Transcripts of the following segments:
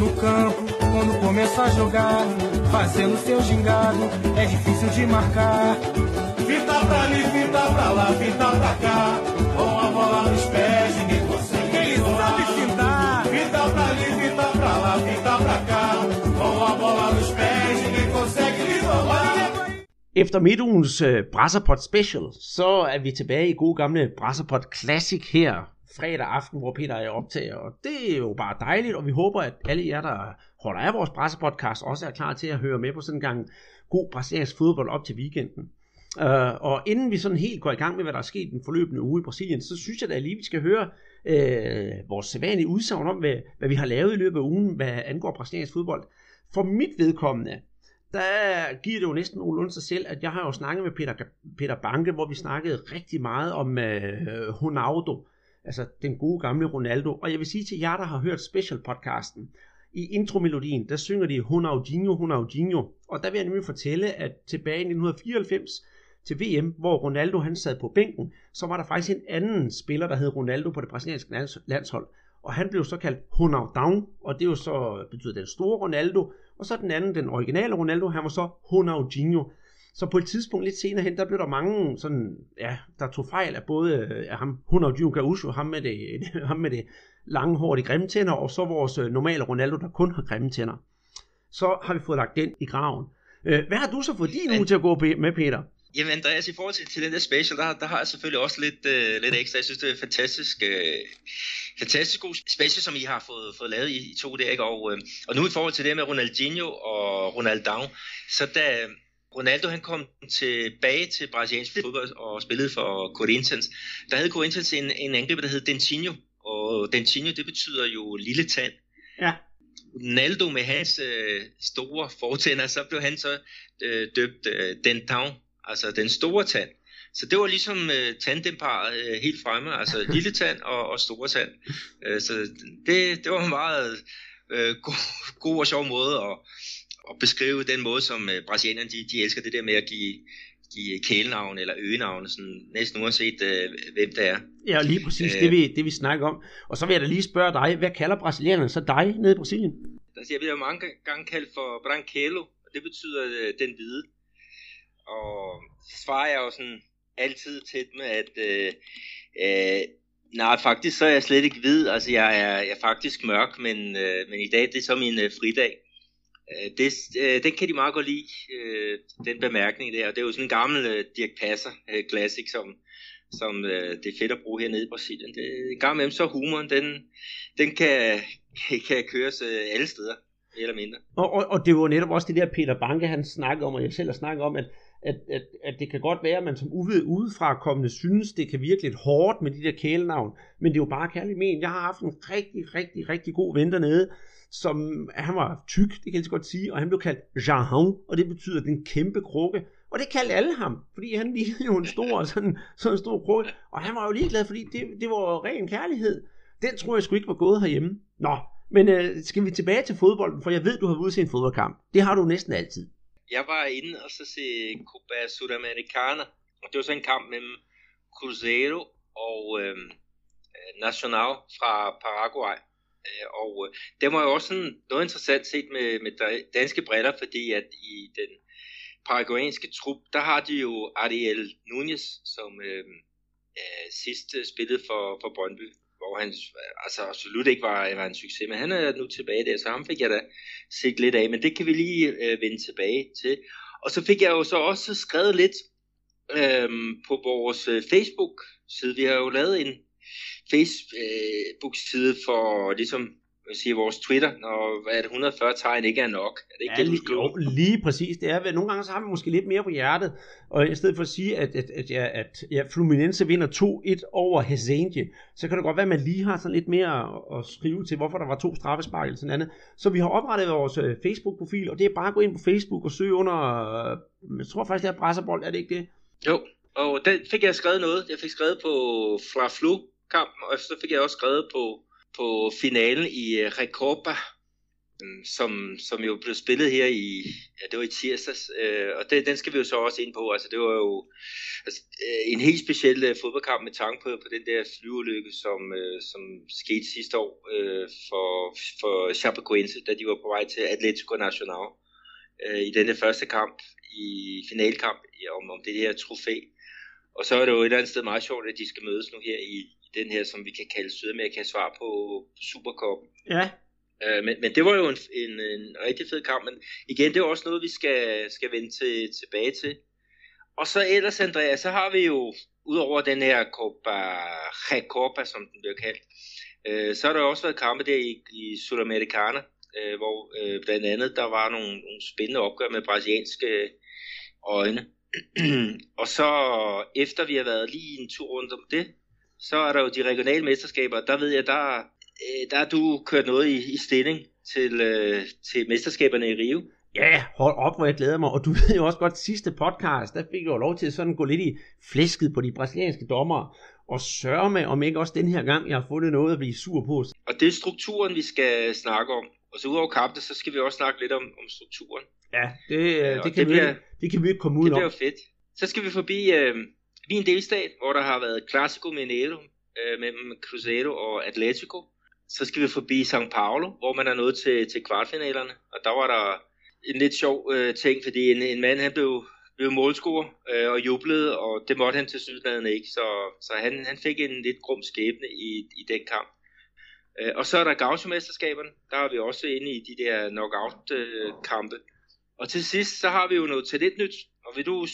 No campo, quando começa a jogar, fazendo seu gingado, é difícil de marcar. Fita pra ali, fita pra lá, fita pra cá, com a bola nos pés, ninguém consegue. Ele sabe fintar. Fita pra ali, fita pra lá, fita pra cá, com a bola nos pés, ninguém consegue lhe roubar. Efter midtugens uh, Brasserpot Special, så er vi tilbage i god gamle Brasserpot Classic her fredag aften, hvor Peter er optager. Og det er jo bare dejligt, og vi håber, at alle jer, der holder af vores pressepodcast, også er klar til at høre med på sådan en gang god brasiliansk fodbold op til weekenden. Uh, og inden vi sådan helt går i gang med, hvad der er sket den forløbende uge i Brasilien, så synes jeg da lige, vi skal høre uh, vores sædvanlige udsagn om, hvad, hvad vi har lavet i løbet af ugen, hvad angår brasiliansk fodbold. For mit vedkommende, der giver det jo næsten nogenlunde sig selv, at jeg har jo snakket med Peter, Peter Banke, hvor vi snakkede rigtig meget om uh, Ronaldo, altså den gode gamle Ronaldo. Og jeg vil sige til jer, der har hørt special podcasten, i intromelodien, der synger de Ronaldinho, Ronaldinho. Og der vil jeg nemlig fortælle, at tilbage i 1994 til VM, hvor Ronaldo han sad på bænken, så var der faktisk en anden spiller, der hed Ronaldo på det brasilianske landshold. Og han blev så kaldt Ronaldão, og det er jo så betyder den store Ronaldo, og så den anden, den originale Ronaldo, han var så Ronaldinho. Så på et tidspunkt lidt senere hen, der blev der mange sådan, ja, der tog fejl af både af ham, Ronaldinho Gaúcho, ham med det, ham med det lange hår, de grimme tænder, og så vores øh, normale Ronaldo, der kun har grimme tænder. Så har vi fået lagt den i graven. Øh, hvad har du så fået din uge til at gå med, Peter? Jamen Andreas, i forhold til, til den der special, der, der har jeg selvfølgelig også lidt, øh, lidt ekstra. Jeg synes, det er fantastisk, øh, fantastisk god special, som I har fået, fået lavet i, i to. Ikke? Og, øh, og nu i forhold til det med Ronaldinho og Ronaldão, så da Ronaldo han kom tilbage til brasiliansk fodbold og spillede for Corinthians, der havde Corinthians en, en angriber, der hed Dentinho. Og Dentinho, det betyder jo lille tand. Ja. Ronaldo med hans øh, store fortænder, så blev han så øh, døbt øh, Dentão, altså den store tand. Så det var ligesom øh, tandemparret øh, helt fremme, altså lille tand og, og store tand. Øh, så det, det var en meget øh, god, god og sjov måde at, at beskrive den måde, som øh, brasilianerne de, de elsker det der med at give, give kælenavn eller øgenavn, sådan, næsten uanset øh, hvem det er. Ja, lige præcis øh, det, vi, det vi snakker om. Og så vil jeg da lige spørge dig, hvad kalder brasilianerne så dig nede i Brasilien? Altså, jeg bliver mange gange kaldt for branquelo, og det betyder øh, den hvide. Og så svarer jeg jo sådan altid til med, at øh, øh, nej, faktisk så er jeg slet ikke hvid. Altså, jeg er, jeg er faktisk mørk, men, øh, men i dag det er så min øh, fridag. Øh, det, øh, den kan de meget godt lide, øh, den bemærkning der. Og det er jo sådan en gammel øh, Dirk Passer øh, classic, som, som øh, det er fedt at bruge hernede i Brasilien. Det, en gang imellem så humoren, den, den kan, kan køres øh, alle steder, mere eller mindre. Og, og, og det var netop også det der Peter Banke, han snakkede om, og jeg selv har snakket om, at, at, at, at det kan godt være, at man som uvid udefra kommende synes, det kan virke lidt hårdt med de der kælenavn, men det er jo bare kærligt men. Jeg har haft en rigtig, rigtig, rigtig god ven dernede, som han var tyk, det kan jeg så godt sige, og han blev kaldt Jahan, og det betyder den kæmpe krukke. Og det kaldte alle ham, fordi han lignede jo en stor, sådan, sådan en stor krukke. Og han var jo ligeglad, fordi det, det var ren kærlighed. Den tror jeg sgu ikke var gået herhjemme. Nå, men øh, skal vi tilbage til fodbolden, for jeg ved, du har været ude en fodboldkamp. Det har du næsten altid. Jeg var inde og så se Copa Sudamericana, og det var så en kamp mellem Cruzeiro og øh, Nacional fra Paraguay. Øh, og øh, det var jo også sådan noget interessant set med, med danske briller, fordi at i den paraguayanske trup, der har de jo Ariel Nunez, som øh, øh sidst øh, spillede for, for Brøndby, hvor han altså absolut ikke var, var en succes, men han er nu tilbage der, så ham fik jeg da set lidt af, men det kan vi lige øh, vende tilbage til. Og så fik jeg jo så også skrevet lidt øh, på vores Facebook-side. Vi har jo lavet en Facebook-side for ligesom vil sige, vores Twitter, når hvad er det, 140 tegn ikke er nok. Er det ikke ja, det, lige, jo, lige præcis. Det er, nogle gange så har vi måske lidt mere på hjertet, og i stedet for at sige, at, at, at, ja, at ja, Fluminense vinder 2-1 over Hesenje, så kan det godt være, at man lige har sådan lidt mere at skrive til, hvorfor der var to straffespark eller sådan andet. Så vi har oprettet vores uh, Facebook-profil, og det er bare at gå ind på Facebook og søge under, uh, jeg tror faktisk, det er Brasserbold, er det ikke det? Jo, og der fik jeg skrevet noget. Jeg fik skrevet på Fra Flu kampen, og så fik jeg også skrevet på, på finalen i øh, Recopa øhm, som, som jo blev spillet her i, ja, det var i tirsdags, øh, og det, den skal vi jo så også ind på. Altså, det var jo altså, øh, en helt speciel øh, fodboldkamp med tanke på, på den der flyulykke, som, øh, som skete sidste år øh, for, for Chapecoense, da de var på vej til Atletico Nacional øh, i denne første kamp, i finalkamp om, om det her trofæ. Og så er det jo et eller andet sted meget sjovt, at de skal mødes nu her i den her, som vi kan kalde Sydamerika svar på Supercup. Ja. Øh, men, men det var jo en, en, en rigtig fed kamp, men igen, det er også noget, vi skal, skal vende til, tilbage til. Og så ellers, Andreas, så har vi jo, udover den her Copa, Copa som den bliver kaldt, øh, så har der også været kampe der i, i Sudamericana, øh, hvor øh, blandt andet der var nogle, nogle spændende opgør med brasilianske øjne. og så efter vi har været lige en tur rundt om det, så er der jo de regionale mesterskaber. Der ved jeg, der, øh, der er du kørt noget i, i stilling til, øh, til mesterskaberne i Rio. Ja, hold op, hvor jeg glæder mig. Og du ved jo også godt, sidste podcast, der fik jeg jo lov til at sådan gå lidt i flæsket på de brasilianske dommere. Og sørge med, om ikke også den her gang, jeg har fundet noget at blive sur på. Og det er strukturen, vi skal snakke om. Og så udover kampene, så skal vi også snakke lidt om, om strukturen. Ja, det, ja, det, kan, det, bliver, vi, det kan vi ikke komme ud Det bliver fedt. Så skal vi forbi øh, min delstat, hvor der har været Clásico Mineiro øh, mellem Cruzeiro og Atletico. Så skal vi forbi São Paulo, hvor man er nået til, til kvartfinalerne. Og der var der en lidt sjov øh, ting, fordi en, en mand han blev, blev målscorer øh, og jublede, og det måtte han til sydlandet ikke. Så, så han, han fik en lidt grum skæbne i, i den kamp. Øh, og så er der Gaucho-mesterskaberne. Der er vi også inde i de der knockout-kampe. Øh, og til sidst, så har vi jo noget talentnyt. Og vil du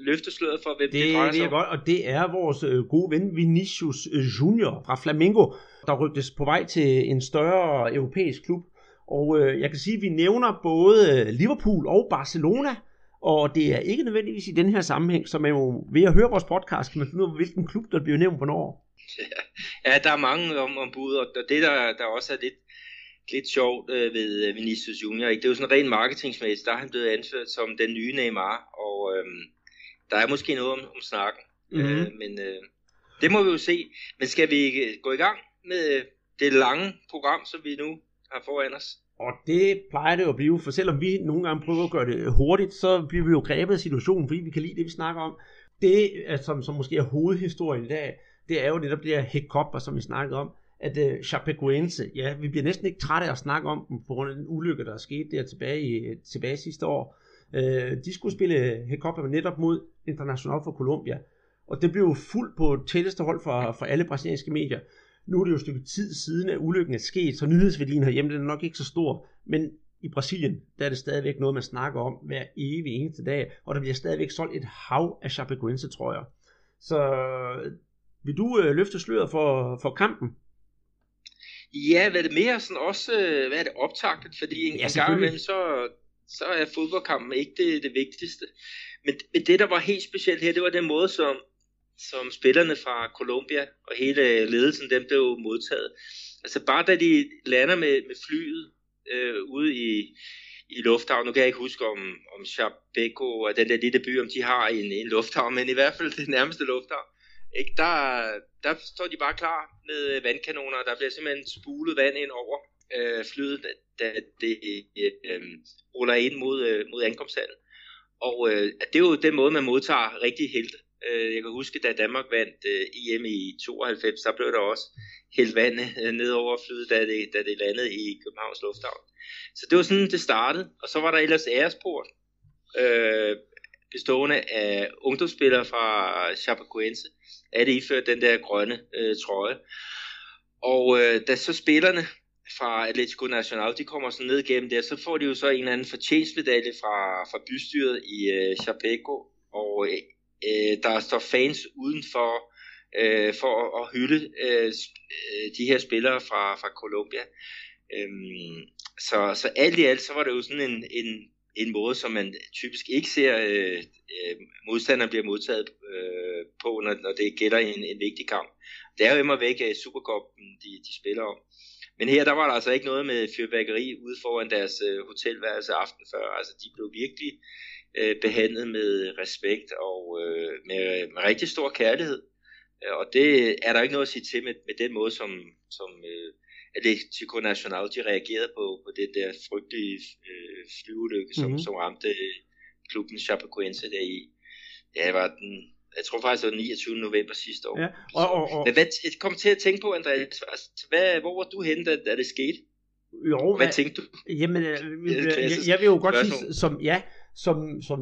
løfte sløret for, hvem det, det drejer sig om? godt, og det er vores øh, gode ven Vinicius øh, Junior fra Flamengo, der rygtes på vej til en større europæisk klub. Og øh, jeg kan sige, at vi nævner både øh, Liverpool og Barcelona, og det er ikke nødvendigvis i den her sammenhæng, så man jo ved at høre vores podcast, kan man finde ud af, hvilken klub, der bliver nævnt hvornår. Ja, der er mange om, ombud, og det der, der også er lidt, lidt sjovt øh, ved øh, Vinicius Junior, ikke? det er jo sådan rent marketingsmæssigt, der er han blevet anført som den nye Neymar, og øh, der er måske noget om, om snakken, mm-hmm. øh, men øh, det må vi jo se. Men skal vi gå i gang med det lange program, som vi nu har foran os? Og det plejer det jo at blive, for selvom vi nogle gange prøver at gøre det hurtigt, så bliver vi jo grebet af situationen, fordi vi kan lide det, vi snakker om. Det, som, som måske er hovedhistorien i dag, det er jo netop det her hekopper, som vi snakkede om, at uh, Chapecoense, ja, vi bliver næsten ikke trætte af at snakke om dem, på grund af den ulykke, der er sket der tilbage, i, tilbage sidste år. Uh, de skulle spille hekopper netop mod International for Colombia, og det blev jo fuldt på tætteste hold for, for alle brasilianske medier. Nu er det jo et stykke tid siden, at ulykken er sket, så nyhedsværdien herhjemme den er nok ikke så stor, men i Brasilien, der er det stadigvæk noget, man snakker om hver evig eneste dag, og der bliver stadigvæk solgt et hav af Chapecoense, tror jeg. Så vil du øh, løfte sløret for, for kampen? Ja, hvad er det mere sådan også, øh, hvad er det optagtet, fordi en, ja, gang imellem, så, så er fodboldkampen ikke det, det vigtigste. Men, men det, der var helt specielt her, det var den måde, som, som spillerne fra Colombia og hele ledelsen, dem blev modtaget. Altså bare da de lander med, med flyet øh, ude i, i lufthavn, nu kan jeg ikke huske om, om Chapeco og den der lille by, om de har en, en lufthavn, men i hvert fald det nærmeste lufthavn, ikke, der, der står de bare klar med vandkanoner, der bliver simpelthen spulet vand ind over øh, flyet, da, det øh, ruller ind mod, øh, mod ankomsthallen. Og øh, det er jo den måde, man modtager rigtig helte. Øh, jeg kan huske, da Danmark vandt øh, EM i 92, så blev der også hældt vand øh, ned over flyet, da det, da det landede i Københavns Lufthavn. Så det var sådan, det startede. Og så var der ellers æresport, øh, bestående af ungdomsspillere fra Chapecoense, at det iført den der grønne øh, trøje. Og øh, da så spillerne fra Atletico Nacional, de kommer så ned gennem der, så får de jo så en eller anden fortjenstmedalje fra, fra bystyret i øh, Chapeco, og øh, der står fans udenfor øh, for at, at hylde øh, øh, de her spillere fra, fra Colombia. Øhm, så, så alt i alt, så var det jo sådan en, en, en måde, som man typisk ikke ser øh, øh modstanderen bliver modtaget øh, på, når, når det gælder en, en vigtig kamp. Det er jo immer væk øh, af Supercupen, de, de spiller om. Men her, der var der altså ikke noget med fyrværkeri ude foran deres øh, hotelværelse aften før. Altså, de blev virkelig øh, behandlet med respekt og øh, med, med rigtig stor kærlighed. Og det er der ikke noget at sige til med, med den måde, som, som øh, Atletico Nacional, de reagerede på, på det der frygtelige øh, flyulykke, som, mm-hmm. som ramte klubben Chapecoense der i, det var den, jeg tror faktisk, det var 29. november sidste år. Ja, og, og, og... Men hvad, jeg kom til at tænke på, Andreas, altså, hvad, hvor var du henne, da, da det skete? Jo, hvad, hvad tænkte du? Jamen, øh, jeg, jeg, jeg vil jo godt sige, som, ja, som, som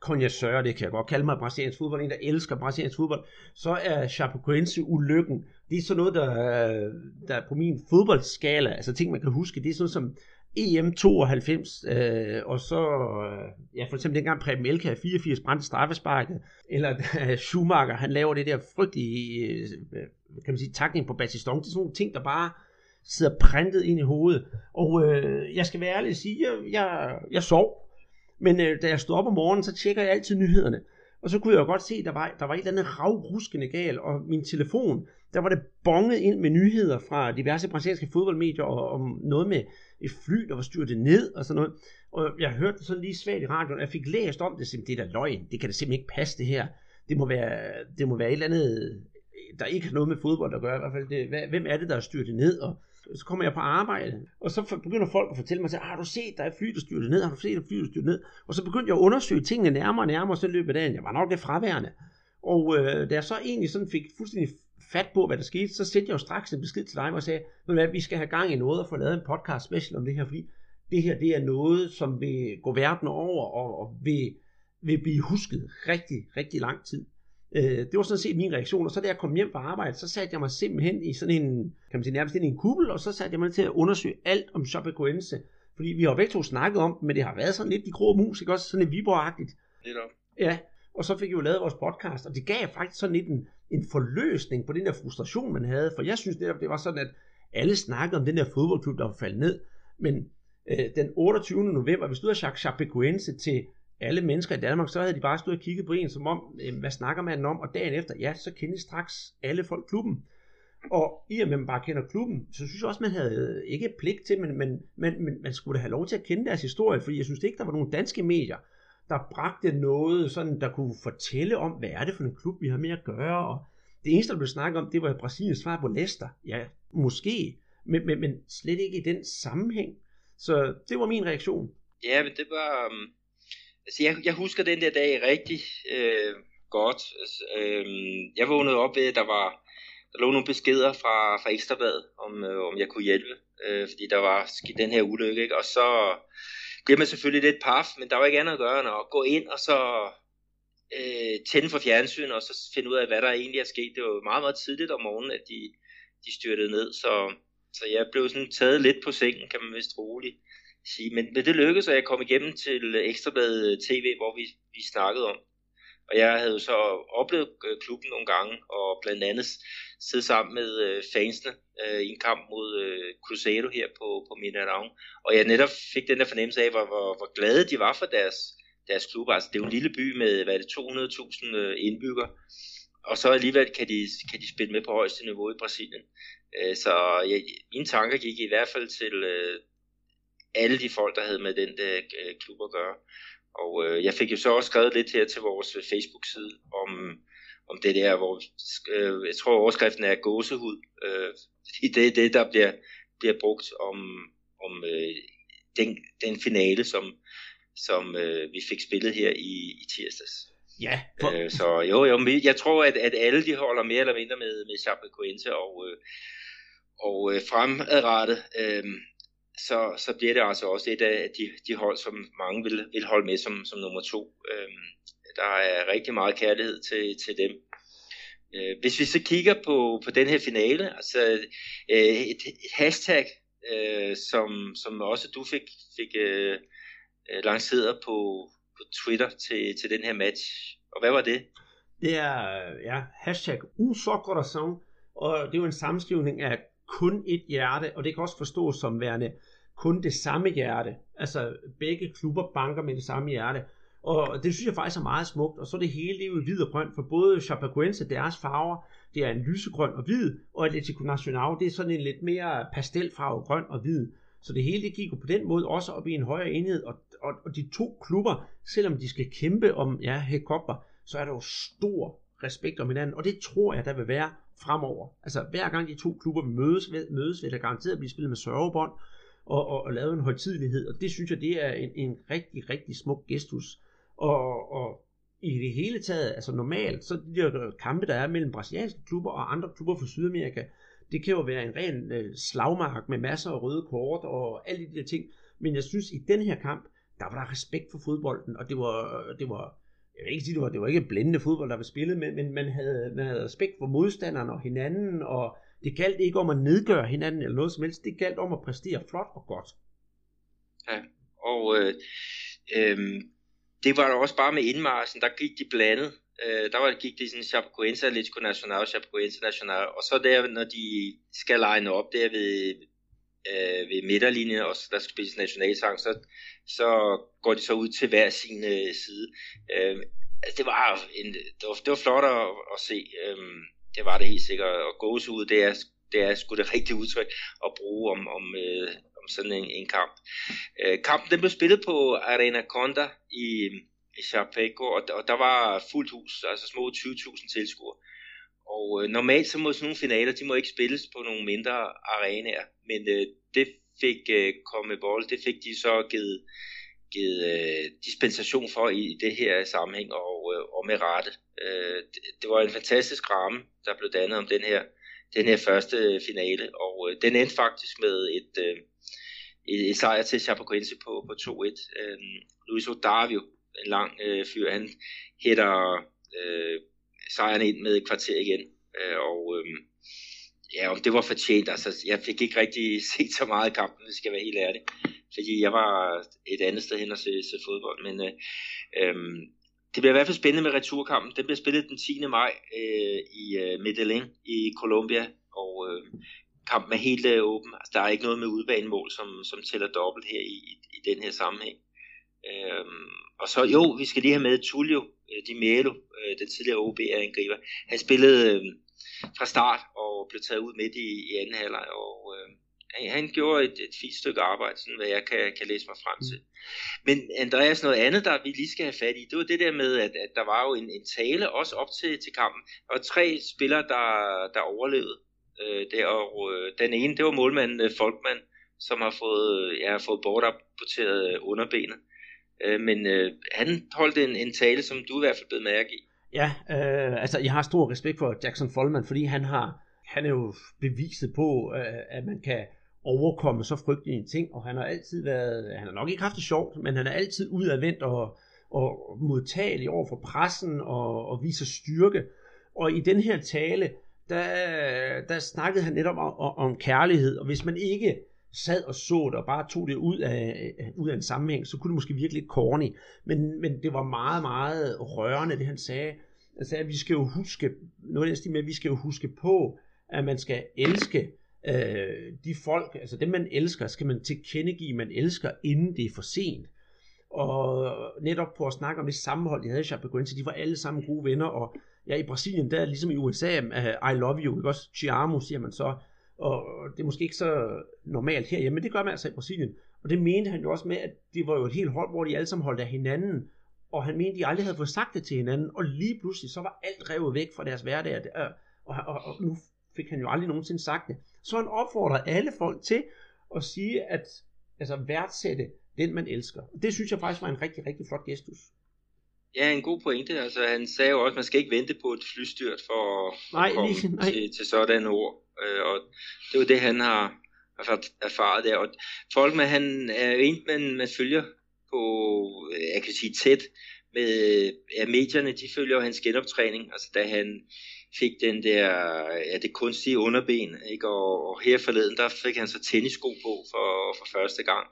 connoisseur, det kan jeg godt kalde mig, brasiliansk fodbold, en der elsker brasiliansk fodbold, så er Chapecoense ulykken, det er sådan noget, der, der er på min fodboldskala, altså ting, man kan huske, det er sådan som EM 92, øh, og så, øh, ja, for eksempel dengang Preben Elka 84 brændte straffesparket, eller øh, Schumacher, han laver det der frygtelige, øh, øh kan man sige, takning på Batistong, det er sådan nogle ting, der bare sidder printet ind i hovedet, og øh, jeg skal være ærlig og sige, jeg, jeg, jeg sov, men øh, da jeg stod op om morgenen, så tjekker jeg altid nyhederne. Og så kunne jeg jo godt se, at der var, der var et eller andet ravruskende gal, og min telefon, der var det bonget ind med nyheder fra diverse brasilianske fodboldmedier, og om noget med et fly, der var styrtet ned, og sådan noget. Og jeg hørte det sådan lige svagt i radioen, og jeg fik læst om det, simpelthen, det er da løgn, det kan da simpelthen ikke passe det her. Det må være, det må være et eller andet, der ikke har noget med fodbold at gøre, i hvert fald. Det, hvem er det, der har styrtet ned, og så kommer jeg på arbejde, og så begynder folk at fortælle mig, har du set, der er fly, der styrte ned, har du set, der er fly, der styrte ned? Og så begyndte jeg at undersøge tingene nærmere og nærmere, og så løbet af dagen, jeg var nok lidt fraværende. Og øh, da jeg så egentlig sådan fik fuldstændig fat på, hvad der skete, så sendte jeg jo straks en besked til dig, og sagde, at vi skal have gang i noget og få lavet en podcast special om det her, fordi det her, det er noget, som vil gå verden over, og, og vil, vil blive husket rigtig, rigtig lang tid. Øh, det var sådan set min reaktion, og så da jeg kom hjem fra arbejde, så satte jeg mig simpelthen i sådan en, kan man sige nærmest ind i en kubbel, og så satte jeg mig til at undersøge alt om Chapecoense. Fordi vi har begge to snakket om men det har været sådan lidt de grå mus, ikke også? Sådan et Viborg-agtigt. Ja, og så fik vi jo lavet vores podcast, og det gav faktisk sådan lidt en, en forløsning på den der frustration, man havde. For jeg synes netop, det var sådan, at alle snakkede om den der fodboldklub, der var faldet ned. Men øh, den 28. november, hvis du havde Chapecoense til alle mennesker i Danmark, så havde de bare stået og kigget på en, som om, øh, hvad snakker man om? Og dagen efter, ja, så kendte straks alle folk klubben. Og i og med, at man bare kender klubben, så synes jeg også, man havde øh, ikke pligt til, men, men, men, men man skulle da have lov til at kende deres historie, fordi jeg synes ikke, der var nogen danske medier, der bragte noget, sådan, der kunne fortælle om, hvad er det for en klub, vi har med at gøre, og det eneste, der blev snakket om, det var Brasiliens svar på Leicester. Ja, måske, men, men, men slet ikke i den sammenhæng. Så det var min reaktion. Ja, men det var, um, Altså, jeg, jeg husker den der dag rigtig øh, godt. Altså, øh, jeg vågnede op ved, at der var der lå nogle beskeder fra, fra Ekstrabladet, om, øh, om jeg kunne hjælpe, øh, fordi der var sket den her ulykke, ikke? og så bliver man selvfølgelig lidt paf, men der var ikke andet at gøre end at gå ind og så øh, tænde for fjernsynet og så finde ud af, hvad der egentlig er sket. Det var meget, meget tidligt om morgenen, at de, de styrtede ned, så, så jeg blev sådan taget lidt på sengen, kan man vist roligt sige. Men, men det lykkedes, at jeg kom igennem til Ekstrabladet øh, TV, hvor vi, vi snakkede om. Og jeg havde jo så oplevet øh, klubben nogle gange, og blandt andet sidde sammen med øh, fansene øh, i en kamp mod øh, Cruzeiro her på, på Mineirão. Og jeg netop fik den der fornemmelse af, hvor, hvor, hvor glade de var for deres, deres klub. Altså, det er jo en lille by med hvad er det, 200.000 øh, indbyggere. Og så alligevel kan de, kan de spille med på højeste niveau i Brasilien. Øh, så jeg, mine tanker gik i hvert fald til, alle de folk, der havde med den der øh, klub at gøre. Og øh, jeg fik jo så også skrevet lidt her til vores Facebook-side om, om det der, hvor øh, jeg tror overskriften er gåsehud. Øh, det er det, der bliver, bliver brugt om, om øh, den, den finale, som, som øh, vi fik spillet her i, i tirsdags. Ja. For... Øh, så jo, jo, jeg tror, at, at alle de holder mere eller mindre med, med Chapecoense, og, øh, og øh, fremadrettet, øh, så, så bliver det altså også et af de, de hold, som mange vil, vil holde med som, som nummer to. Øhm, der er rigtig meget kærlighed til, til dem. Øh, hvis vi så kigger på, på den her finale, altså øh, et, et hashtag, øh, som, som også du fik, fik øh, øh lanceret på, på Twitter til, til den her match. Og hvad var det? Det er ja, hashtag un og det er jo en sammenskrivning af kun et hjerte, og det kan også forstås som værende kun det samme hjerte. Altså begge klubber banker med det samme hjerte. Og det synes jeg faktisk er meget smukt. Og så er det hele det er jo hvid og grøn, for både Chapecoense, deres farver, det er en lysegrøn og hvid, og Atletico Nacional, det er sådan en lidt mere pastelfarve, grøn og hvid. Så det hele det gik jo på den måde også op i en højere enhed, og, og, og de to klubber, selvom de skal kæmpe om ja, hekopper, så er der jo stor respekt om hinanden, og det tror jeg, der vil være fremover. Altså hver gang de to klubber mødes, mødes vil der garanteret blive spillet med sørgebånd og, og, og lavet en højtidelighed, og det synes jeg, det er en, en rigtig, rigtig smuk gestus. Og, og i det hele taget, altså normalt, så de der kampe, der er mellem brasilianske klubber og andre klubber fra Sydamerika, det kan jo være en ren øh, slagmark med masser af røde kort og alle de der ting. Men jeg synes, i den her kamp, der var der respekt for fodbolden, og det var, det var jeg vil ikke sige, det var, det var ikke blændende fodbold, der var spillet, men, men man, havde, man havde respekt for modstanderen og hinanden, og det galt ikke om at nedgøre hinanden eller noget som helst, det galt om at præstere flot og godt. Ja, og øh, øh, det var der også bare med indmarsen, der gik de blandet. Øh, der var, gik de sådan Chapecoense, Atletico Nacional, Chapecoense Nacional, og så der, når de skal line op der ved, øh, ved midterlinjen, og der skal spilles nationalsang, så, så går de så ud til hver sin øh, side. Øh, altså det var, en, det var, det var flot at, at se. Øh, det var det helt sikkert. Og ud, det er, det er sgu det rigtige udtryk at bruge om, om, øh, sådan en, en kamp. Øh, kampen den blev spillet på Arena Conda i, i Chapeco, og, og der var fuldt hus, altså små 20.000 tilskuere. Og øh, normalt så må sådan nogle finaler, de må ikke spilles på nogle mindre arenaer, men øh, det fik øh, komme bold, det fik de så givet, givet øh, dispensation for i, i det her sammenhæng, og, øh, og med rette. Øh, det, det var en fantastisk ramme, der blev dannet om den her, den her første finale, og øh, den endte faktisk med et, øh, øh, sejr til Chapecoense på, på 2-1. Øh, Luis Odavio, en lang øh, fyr, han hætter øh, sejren ind med et kvarter igen. Øh, og øh, ja, om det var fortjent, altså jeg fik ikke rigtig set så meget i kampen, hvis jeg skal være helt ærlig. Fordi jeg var et andet sted hen og se, se fodbold. Men øh, øh, det bliver i hvert fald spændende med returkampen. Den bliver spillet den 10. maj øh, i øh, Medellin i Colombia. Og øh, kampen er helt øh, åben. Altså, der er ikke noget med udbanemål, som, som tæller dobbelt her i, i, i den her sammenhæng. Øhm, og så jo, vi skal lige have med Tullio øh, Di Melo, øh, den tidligere OB-angriber. Han spillede øh, fra start og blev taget ud midt i, i anden halvleg, og øh, han, han gjorde et, et fint stykke arbejde, sådan hvad jeg kan, kan læse mig frem til. Men Andreas, noget andet, der vi lige skal have fat i, det var det der med, at, at der var jo en, en tale også op til, til kampen. og tre spillere, der, der overlevede øh, der, og øh, den ene, det var målmanden øh, Folkman, som har fået, øh, ja, har fået bortapporteret øh, underbenet. Øh, men øh, han holdt en, en tale, som du i hvert fald blev mærke i. Ja, øh, altså jeg har stor respekt for Jackson Folkman, fordi han har han er jo beviset på, øh, at man kan overkomme så frygtelige en ting, og han har altid været, han har nok ikke haft det sjovt, men han er altid udadvendt og, og modtagelig over for pressen og, og viser styrke. Og i den her tale, der, der snakkede han netop om, om kærlighed, og hvis man ikke sad og så det og bare tog det ud af, ud af en sammenhæng, så kunne det måske virkelig lidt corny. Men, men det var meget, meget rørende, det han sagde. Han sagde, at vi skal jo huske, noget af det med, at vi skal jo huske på, at man skal elske øh, de folk, altså dem man elsker, skal man tilkendegive, man elsker, inden det er for sent. Og netop på at snakke om det sammenhold, de havde i Chapecoense, de var alle sammen gode venner, og ja, i Brasilien, der er ligesom i USA, uh, øh, I love you, ikke også? Chiamo, siger man så. Og det er måske ikke så normalt herhjemme, men det gør man altså i Brasilien. Og det mente han jo også med, at det var jo et helt hold, hvor de alle sammen holdt af hinanden. Og han mente, at de aldrig havde fået sagt det til hinanden. Og lige pludselig, så var alt revet væk fra deres hverdag. Og, og, og, og nu fik han jo aldrig nogensinde sagt det. Så han opfordrer alle folk til at sige, at altså værdsætte den, man elsker. Og det synes jeg faktisk var en rigtig, rigtig flot gestus. Ja, en god pointe. Altså, han sagde jo også, at man skal ikke vente på et flystyrt for nej, at komme lige, nej. Til, til sådan ord. Øh, og det var det, han har erfaret der. Og folk, med, han er en, man, man følger på, jeg kan sige tæt, med ja, medierne, de følger jo hans genoptræning. Altså da han fik den der, ja, det kunstige underben, ikke? Og, og her forleden, der fik han så tennissko på for, for første gang.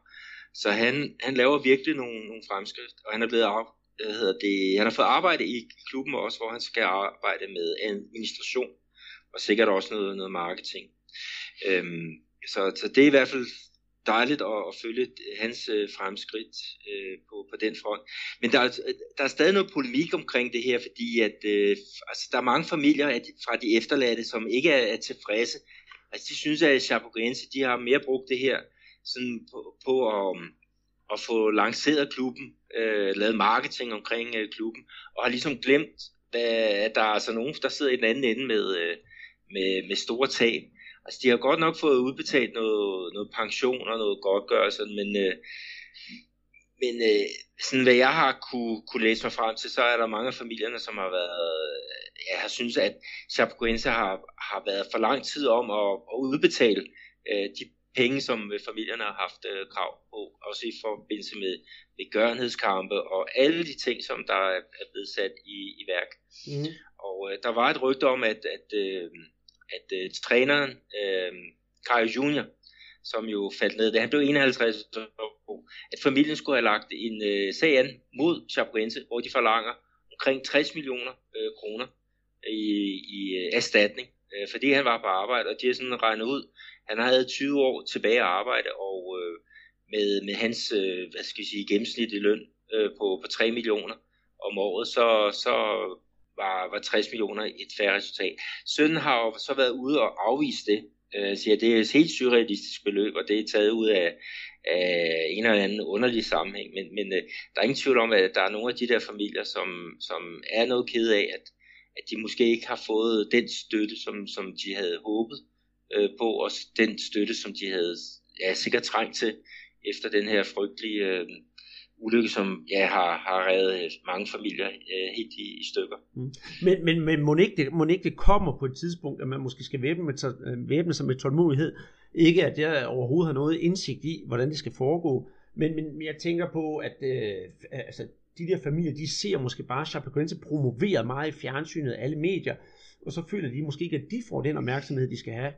Så han, han laver virkelig nogle, nogle fremskridt, og han er blevet af, hvad hedder det, han har fået arbejde i klubben også, hvor han skal arbejde med administration, og sikkert også noget, noget marketing. Øhm, så, så det er i hvert fald dejligt at, at følge hans øh, fremskridt øh, på, på den front. Men der, der er stadig noget polemik omkring det her, fordi at, øh, altså, der er mange familier at, fra de efterladte, som ikke er, er tilfredse. Altså, de synes, at Chapecoense, de har mere brugt det her sådan på, på at, um, at få lanceret klubben, øh, lavet marketing omkring øh, klubben, og har ligesom glemt, hvad, at der er altså nogen, der sidder i den anden ende med, øh, med, med store tab. Altså, de har godt nok fået udbetalt noget, noget pension og noget godtgørelse, men, øh, men øh, sådan hvad jeg har kunne, kunne læse mig frem til, så er der mange af familierne, som har været, jeg har synes, at Chapecoense har, har været for lang tid om at, at udbetale øh, de penge, som familierne har haft øh, krav på, også i forbindelse med, med gørenhedskampe og alle de ting, som der er, er blevet sat i, i værk. Mm. Og øh, der var et rygte om, at, at, øh, at øh, træneren, øh, Carl Junior, som jo faldt ned, da han blev 51 år, at familien skulle have lagt en øh, sag an mod Chapecoense, hvor de forlanger omkring 60 millioner øh, kroner i, i øh, erstatning, øh, fordi han var på arbejde, og de har sådan regnet ud, han havde 20 år tilbage at arbejde, og øh, med, med hans øh, hvad skal jeg sige, gennemsnitlige løn øh, på, på 3 millioner om året, så, så var, var 60 millioner et færre resultat. Sønnen har jo så været ude og afvise det, øh, siger, at det er et helt surrealistisk beløb, og det er taget ud af, af en eller anden underlig sammenhæng. Men, men øh, der er ingen tvivl om, at der er nogle af de der familier, som, som er noget ked af, at, at de måske ikke har fået den støtte, som, som de havde håbet øh, på, og den støtte, som de havde ja, sikkert trængt til efter den her frygtelige øh, ulykke, som ja, har, har reddet øh, mange familier øh, helt i, i stykker. Mm. Men, men, men må, ikke det, må ikke det kommer på et tidspunkt, at man måske skal væbne, med, øh, væbne sig med tålmodighed? Ikke at jeg overhovedet har noget indsigt i, hvordan det skal foregå, men, men jeg tænker på, at øh, altså, de der familier, de ser måske bare Chapecoense promoveret meget i fjernsynet alle medier, og så føler de måske ikke, at de får den opmærksomhed, de skal have.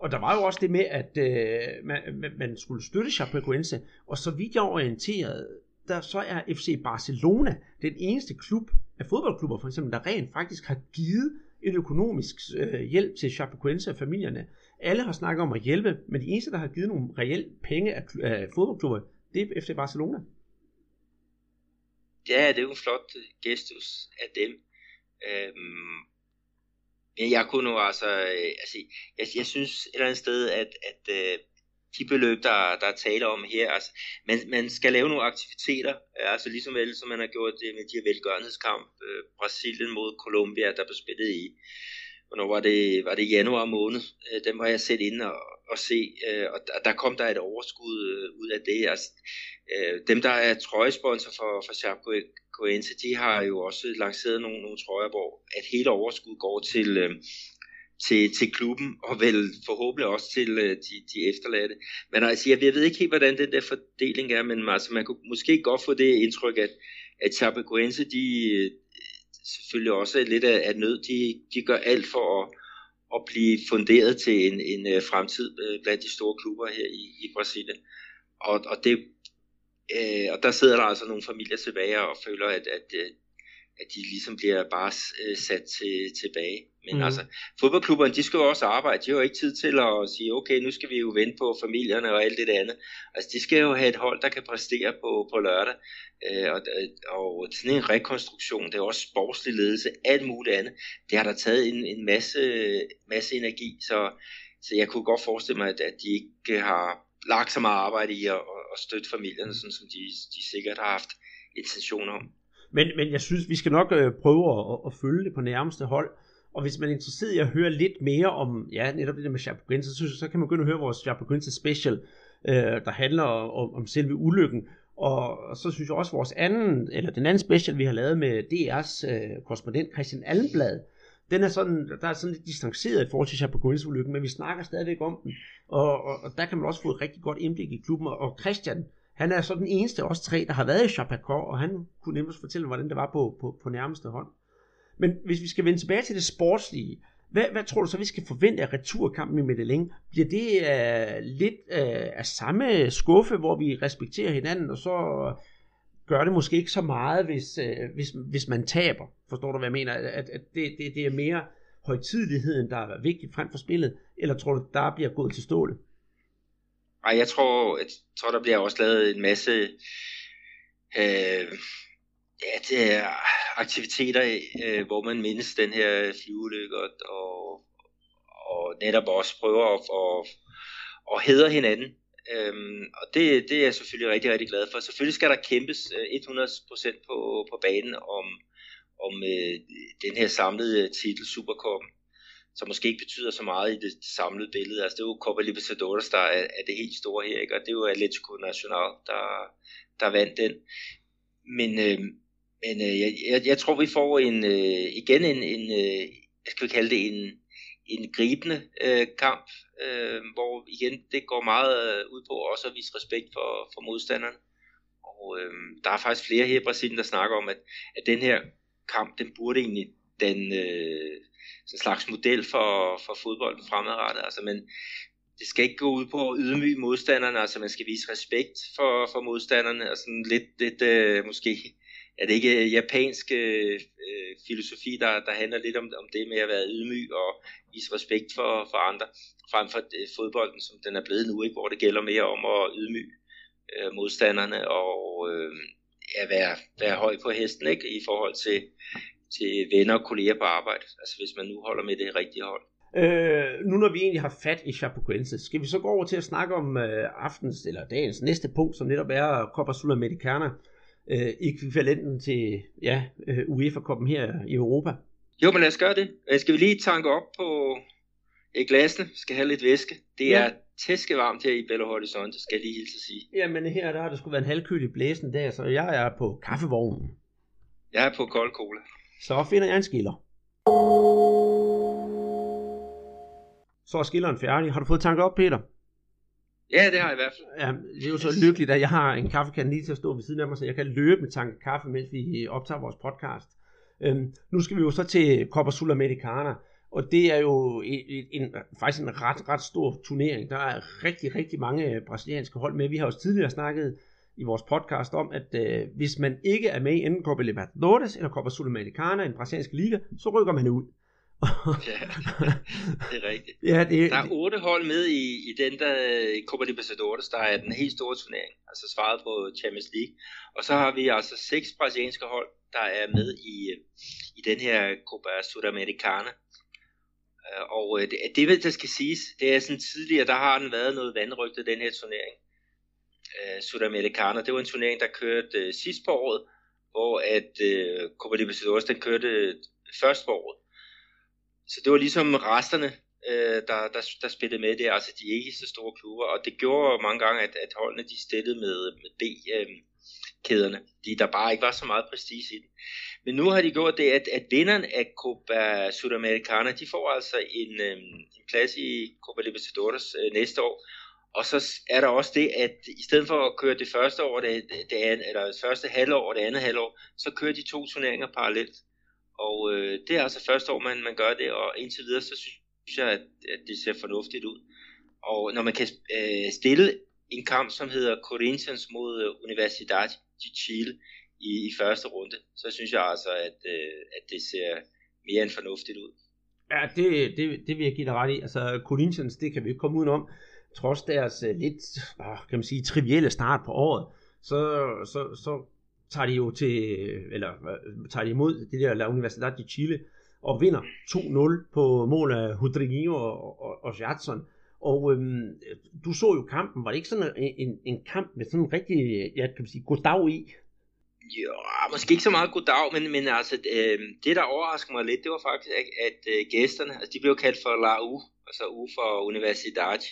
Og der var jo også det med, at øh, man, man skulle støtte Chapecoense, og så vidt jeg orienteret, der så er FC Barcelona den eneste klub af fodboldklubber for eksempel, der rent faktisk har givet en økonomisk øh, hjælp til Chapecoense og familierne. Alle har snakket om at hjælpe, men de eneste, der har givet nogle reelle penge af, af fodboldklubber, det er FC Barcelona. Ja, det er jo en flot øh, gestus af dem. Øhm, men jeg kunne nu altså, øh, altså jeg, jeg synes et eller andet sted, at, at øh, de beløb, der, der er tale om her, altså, man, man skal lave nogle aktiviteter, altså ligesom vel, som man har gjort det med de her velgørenhedskamp, øh, Brasilien mod Colombia, der blev spillet i, hvornår var det, var det januar måned, øh, dem var jeg set ind og, og se, øh, og der, der kom der et overskud øh, ud af det, altså, øh, dem der er trøjesponsor for, for Sharp Coenza, de har jo også lanceret nogle, nogle trøjer, hvor at hele overskud går til, øh, til, til klubben, og vel forhåbentlig også til øh, de, de efterladte. Men altså, jeg, jeg ved ikke helt, hvordan den der fordeling er, men altså, man kunne måske godt få det indtryk, at, at Chapecoense, de øh, selvfølgelig også er lidt af, af nød, de, de gør alt for at, at blive funderet til en, en øh, fremtid øh, blandt de store klubber her i, i Brasilien. Og, og, det, uh, og der sidder der altså nogle familier tilbage og føler, at, at, at de ligesom bliver bare uh, sat til, tilbage. Men mm. altså, fodboldklubberne, de skal jo også arbejde. De har jo ikke tid til at sige, okay, nu skal vi jo vente på familierne og alt det andet. Altså, de skal jo have et hold, der kan præstere på, på lørdag. Øh, og, og sådan en rekonstruktion, det er også sportslig ledelse, alt muligt andet. Det har der taget en, en masse, masse energi, så, så jeg kunne godt forestille mig, at, at de ikke har lagt så meget arbejde i at, at støtte familierne, sådan som de, de sikkert har haft intentioner om. Men, men jeg synes, vi skal nok øh, prøve at, at følge det på nærmeste hold. Og hvis man er interesseret i at høre lidt mere om, ja, netop det der med Chapecoense, så, så kan man begynde at høre vores Chapecoense special, øh, der handler om, om selve ulykken. Og, og så synes jeg også, vores anden, eller den anden special, vi har lavet med DR's øh, korrespondent Christian Allenblad, den er sådan, der er sådan lidt distanceret i forhold til Chapecoense ulykken, men vi snakker stadigvæk om den, og, og, og der kan man også få et rigtig godt indblik i klubben, og Christian, han er så den eneste af os tre, der har været i Chapecoense, og han kunne nemlig fortælle, hvordan det var på, på, på nærmeste hånd. Men hvis vi skal vende tilbage til det sportslige, hvad, hvad tror du så, vi skal forvente af returkampen i Medellin? Bliver det uh, lidt uh, af samme skuffe, hvor vi respekterer hinanden, og så gør det måske ikke så meget, hvis, øh, hvis, hvis man taber? Forstår du, hvad jeg mener? At, at det, det, det er mere højtideligheden, der er vigtigt frem for spillet, eller tror du, der bliver gået til stålet? Nej, jeg tror, jeg tror, der bliver også lavet en masse øh, Ja, det er aktiviteter, øh, hvor man mindes den her flyulykke, og, og netop også prøver at, at, at hedre hinanden. Øhm, og det, det er jeg selvfølgelig rigtig, rigtig glad for. Selvfølgelig skal der kæmpes øh, 100% på, på banen om, om øh, den her samlede øh, titel Supercup. som måske ikke betyder så meget i det samlede billede. Altså det er jo Copa Libertadores, der er, er det helt store her, ikke? og det er jo Atletico Nacional, der, der vandt den. Men, øh, men øh, jeg, jeg, jeg tror, vi får en øh, igen en, en øh, skal vi kalde det en, en gribende øh, kamp, øh, hvor igen det går meget øh, ud på også at vise respekt for, for modstanderen. Og øh, der er faktisk flere her i Brasilien, der snakker om, at, at den her kamp, den burde egentlig den øh, sådan slags model for, for fodbolden fremadrettet. Altså, men det skal ikke gå ud på at ydmyge modstanderne, altså man skal vise respekt for, for modstanderne, og sådan lidt, lidt øh, måske er det ikke øh, japansk øh, øh, filosofi, der, der handler lidt om, om det med at være ydmyg og vise respekt for, for andre, frem for øh, fodbolden, som den er blevet nu, ikke, hvor det gælder mere om at ydmyge øh, modstanderne og øh, ja, være, være høj på hesten ikke, i forhold til, til venner og kolleger på arbejde, altså hvis man nu holder med det rigtige hold. Øh, nu når vi egentlig har fat i Chapecoense, skal vi så gå over til at snakke om øh, aftens eller dagens næste punkt, som netop er Copa Sudamericana, øh, ekvivalenten til ja, øh, UEFA-koppen her i Europa. Jo, men lad os gøre det. Øh, skal vi lige tanke op på øh, glasene? Skal have lidt væske. Det ja. er tæskevarmt her i Belo Horizonte, skal jeg lige hilse at sige. Jamen her der har det skulle være en halvkølig blæsende dag, så jeg er på kaffevognen. Jeg er på kold cola. Så finder jeg en skiller. Så er skilleren færdig. Har du fået tanket op, Peter? Ja, det har jeg i hvert fald. Ja, det er jo så lykkeligt, at jeg har en kaffekande lige til at stå ved siden af mig, så jeg kan løbe med tanke kaffe, mens vi optager vores podcast. Øhm, nu skal vi jo så til Copa Sudamericana, og det er jo en, en, faktisk en ret, ret stor turnering. Der er rigtig, rigtig mange brasilianske hold med. Vi har også tidligere snakket i vores podcast om, at øh, hvis man ikke er med i enten Copa Libertadores eller Copa Sudamericana, en brasiliansk liga, så rykker man ud. ja, det er rigtigt. Ja, det, der er otte hold med i, i den der Copa Libertadores, der er den helt store turnering, altså svaret på Champions League. Og så har vi altså seks brasilianske hold, der er med i, i den her Copa Sudamericana. Øh, og øh, det, det, der skal siges, det er sådan tidligere, der har den været noget vandrygtet, den her turnering. Uh, Sudamericana, det var en turnering, der kørte sidst på året, hvor at Copa Libertadores, den kørte først på året. Så det var ligesom resterne, øh, der, der, der spillede med det, altså de ikke så store klubber, og det gjorde mange gange, at, at holdene de stillede med, med B-kæderne, øh, fordi der bare ikke var så meget prestige i det. Men nu har de gjort det, at, at vinderen af Copa Sudamericana, de får altså en, øh, en plads i Copa Libertadores øh, næste år, og så er der også det, at i stedet for at køre det første år, det, det andet, eller det første halvår og det andet halvår, så kører de to turneringer parallelt. Og øh, det er altså første år, man, man gør det, og indtil videre, så synes jeg, at, at det ser fornuftigt ud. Og når man kan øh, stille en kamp, som hedder Corinthians mod øh, Universidad de Chile i, i første runde, så synes jeg altså, at, øh, at det ser mere end fornuftigt ud. Ja, det, det, det vil jeg give dig ret i. Altså, Corinthians, det kan vi ikke komme udenom. Trods deres øh, lidt, ah, kan man sige, trivielle start på året, så, så, så tager de jo til, eller øh, tager de imod det der La Universidad de Chile, og vinder 2-0 på mål af Rodrigo og, og, og Jadson. Og øhm, du så jo kampen, var det ikke sådan en, en, en kamp med sådan en rigtig, ja, kan man sige, goddag i? Ja, måske ikke så meget goddag, men, men altså, øh, det der overraskede mig lidt, det var faktisk, at, at øh, gæsterne, altså de blev kaldt for La U, altså U for Universidad,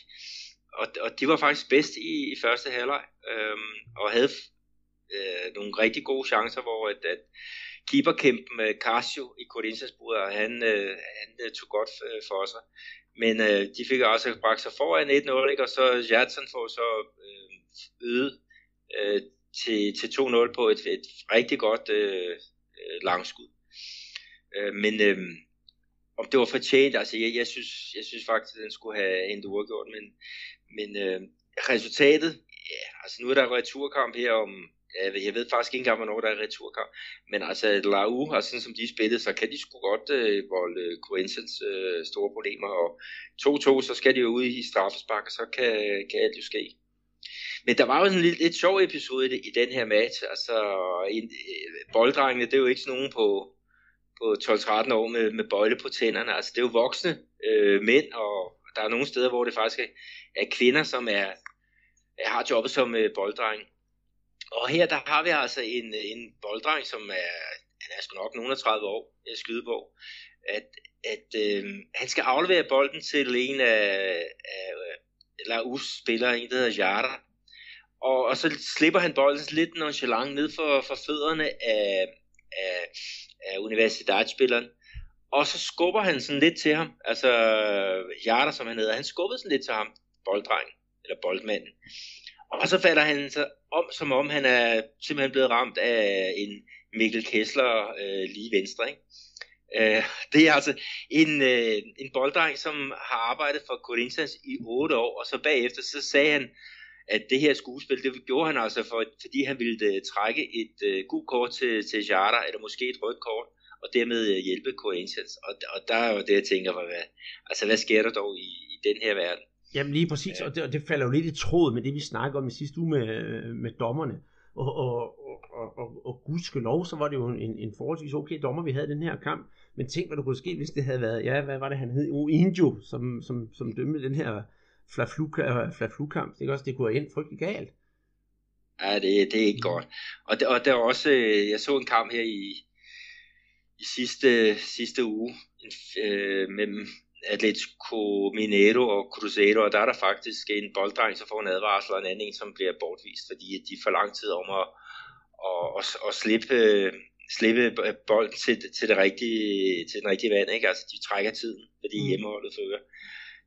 og, og de var faktisk bedst i, i første halvleg, øh, og havde øh, nogle rigtig gode chancer, hvor at, at keeperkæmpen med Casio i Corinthians og han, øh, han øh, tog godt øh, for sig. Men øh, de fik også bragt sig foran 1-0, ikke? og så Jadson får så øh, øget øh, til, til 2-0 på et, et rigtig godt øh, øh, langskud. Øh, men øh, om det var fortjent, altså jeg, jeg, synes, jeg synes faktisk, at den skulle have endt uafgjort, men, men øh, resultatet, ja, altså nu er der returkamp her om Øh, jeg ved faktisk ikke engang, hvornår der er returkamp. Men altså, Lau, og sådan som de spillede, så kan de sgu godt øh, volde øh, Corinthians øh, store problemer. Og 2-2, så skal de jo ud i straffespark, og så kan, kan alt jo ske. Men der var jo en lidt, lidt sjov episode i, i den her match. Altså, en, øh, bolddrengene, det er jo ikke sådan nogen på, på 12-13 år med, med bøjle på tænderne. Altså, det er jo voksne øh, mænd, og der er nogle steder, hvor det faktisk er, er kvinder, som er, har jobbet som øh, bolddreng. Og her der har vi altså en, en bolddreng, som er, han er sgu nok nogen af 30 år, øh, jeg skyde på, at at øh, han skal aflevere bolden til en af, af øh, Laus spiller, en der hedder Jara. Og, og så slipper han bolden lidt nonchalant ned for, for fødderne af, af, af universitetsspilleren. Og så skubber han sådan lidt til ham, altså Jara som han hedder, han skubbede sådan lidt til ham, bolddrengen, eller boldmanden. Og så falder han så om, som om han er simpelthen blevet ramt af en Mikkel Kessler øh, lige venstre. Ikke? Øh, det er altså en, øh, en bolddreng, som har arbejdet for Corinthians i 8 år, og så bagefter så sagde han, at det her skuespil, det gjorde han altså, for, fordi han ville uh, trække et uh, gult kort til, til Jara, eller måske et rødt kort, og dermed uh, hjælpe Corinthians. Og, og der er jo det, jeg tænker, hvad, altså hvad sker der dog i, i den her verden? Jamen lige præcis, og, det, og det falder jo lidt i tråd med det, vi snakkede om i sidste uge med, med dommerne. Og, og, og, og, og gudskelov, så var det jo en, en forholdsvis okay dommer, vi havde den her kamp. Men tænk, hvad der kunne ske, hvis det havde været, ja, hvad var det, han hed? Injo, som, som, som dømte den her Flaflu-kamp. Det, også, det kunne have endt frygtelig galt. Ja, det, det er ikke godt. Og, det, og der er også, øh, jeg så en kamp her i, i sidste, sidste uge øh, mellem Atletico Mineiro og Cruzeiro, og der er der faktisk en bolddreng, som får en advarsel, og en anden en, som bliver bortvist, fordi de får lang tid om at, at, at, at slippe, slippe bolden til, til, det rigtige, til den rigtige vand. Ikke? Altså, de trækker tiden, fordi mm. hjemmeholdet fører.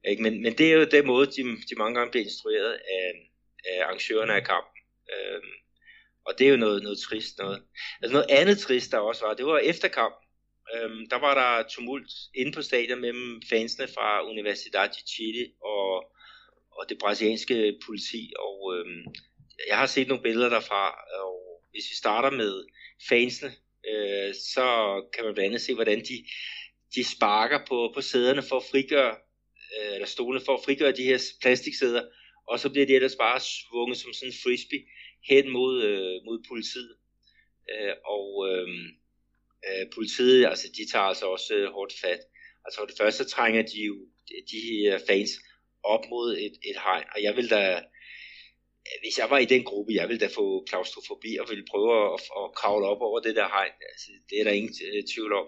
Ikke? Men, men det er jo den måde, de, de mange gange bliver instrueret af, af arrangørerne af kampen. Øhm, og det er jo noget, noget trist noget. Altså noget andet trist, der også var, det var efter kampen. Øhm, der var der tumult inde på stadion mellem fansene fra Universidad de Chile og, og det brasilianske politi. Og øhm, jeg har set nogle billeder derfra, og hvis vi starter med fansene, øh, så kan man blandt andet se, hvordan de, de sparker på, på sæderne for at frigøre øh, eller stolene for at frigøre de her plastiksæder, og så bliver de ellers bare svunget som sådan en frisbee hen mod, øh, mod politiet. Øh, og øh, øh, politiet, altså de tager altså også øh, hårdt fat. Altså for det første så trænger de jo de her fans op mod et, et hegn, og jeg vil da, hvis jeg var i den gruppe, jeg ville da få klaustrofobi og ville prøve at, at kravle op over det der hegn. Altså, det er der ingen øh, tvivl om.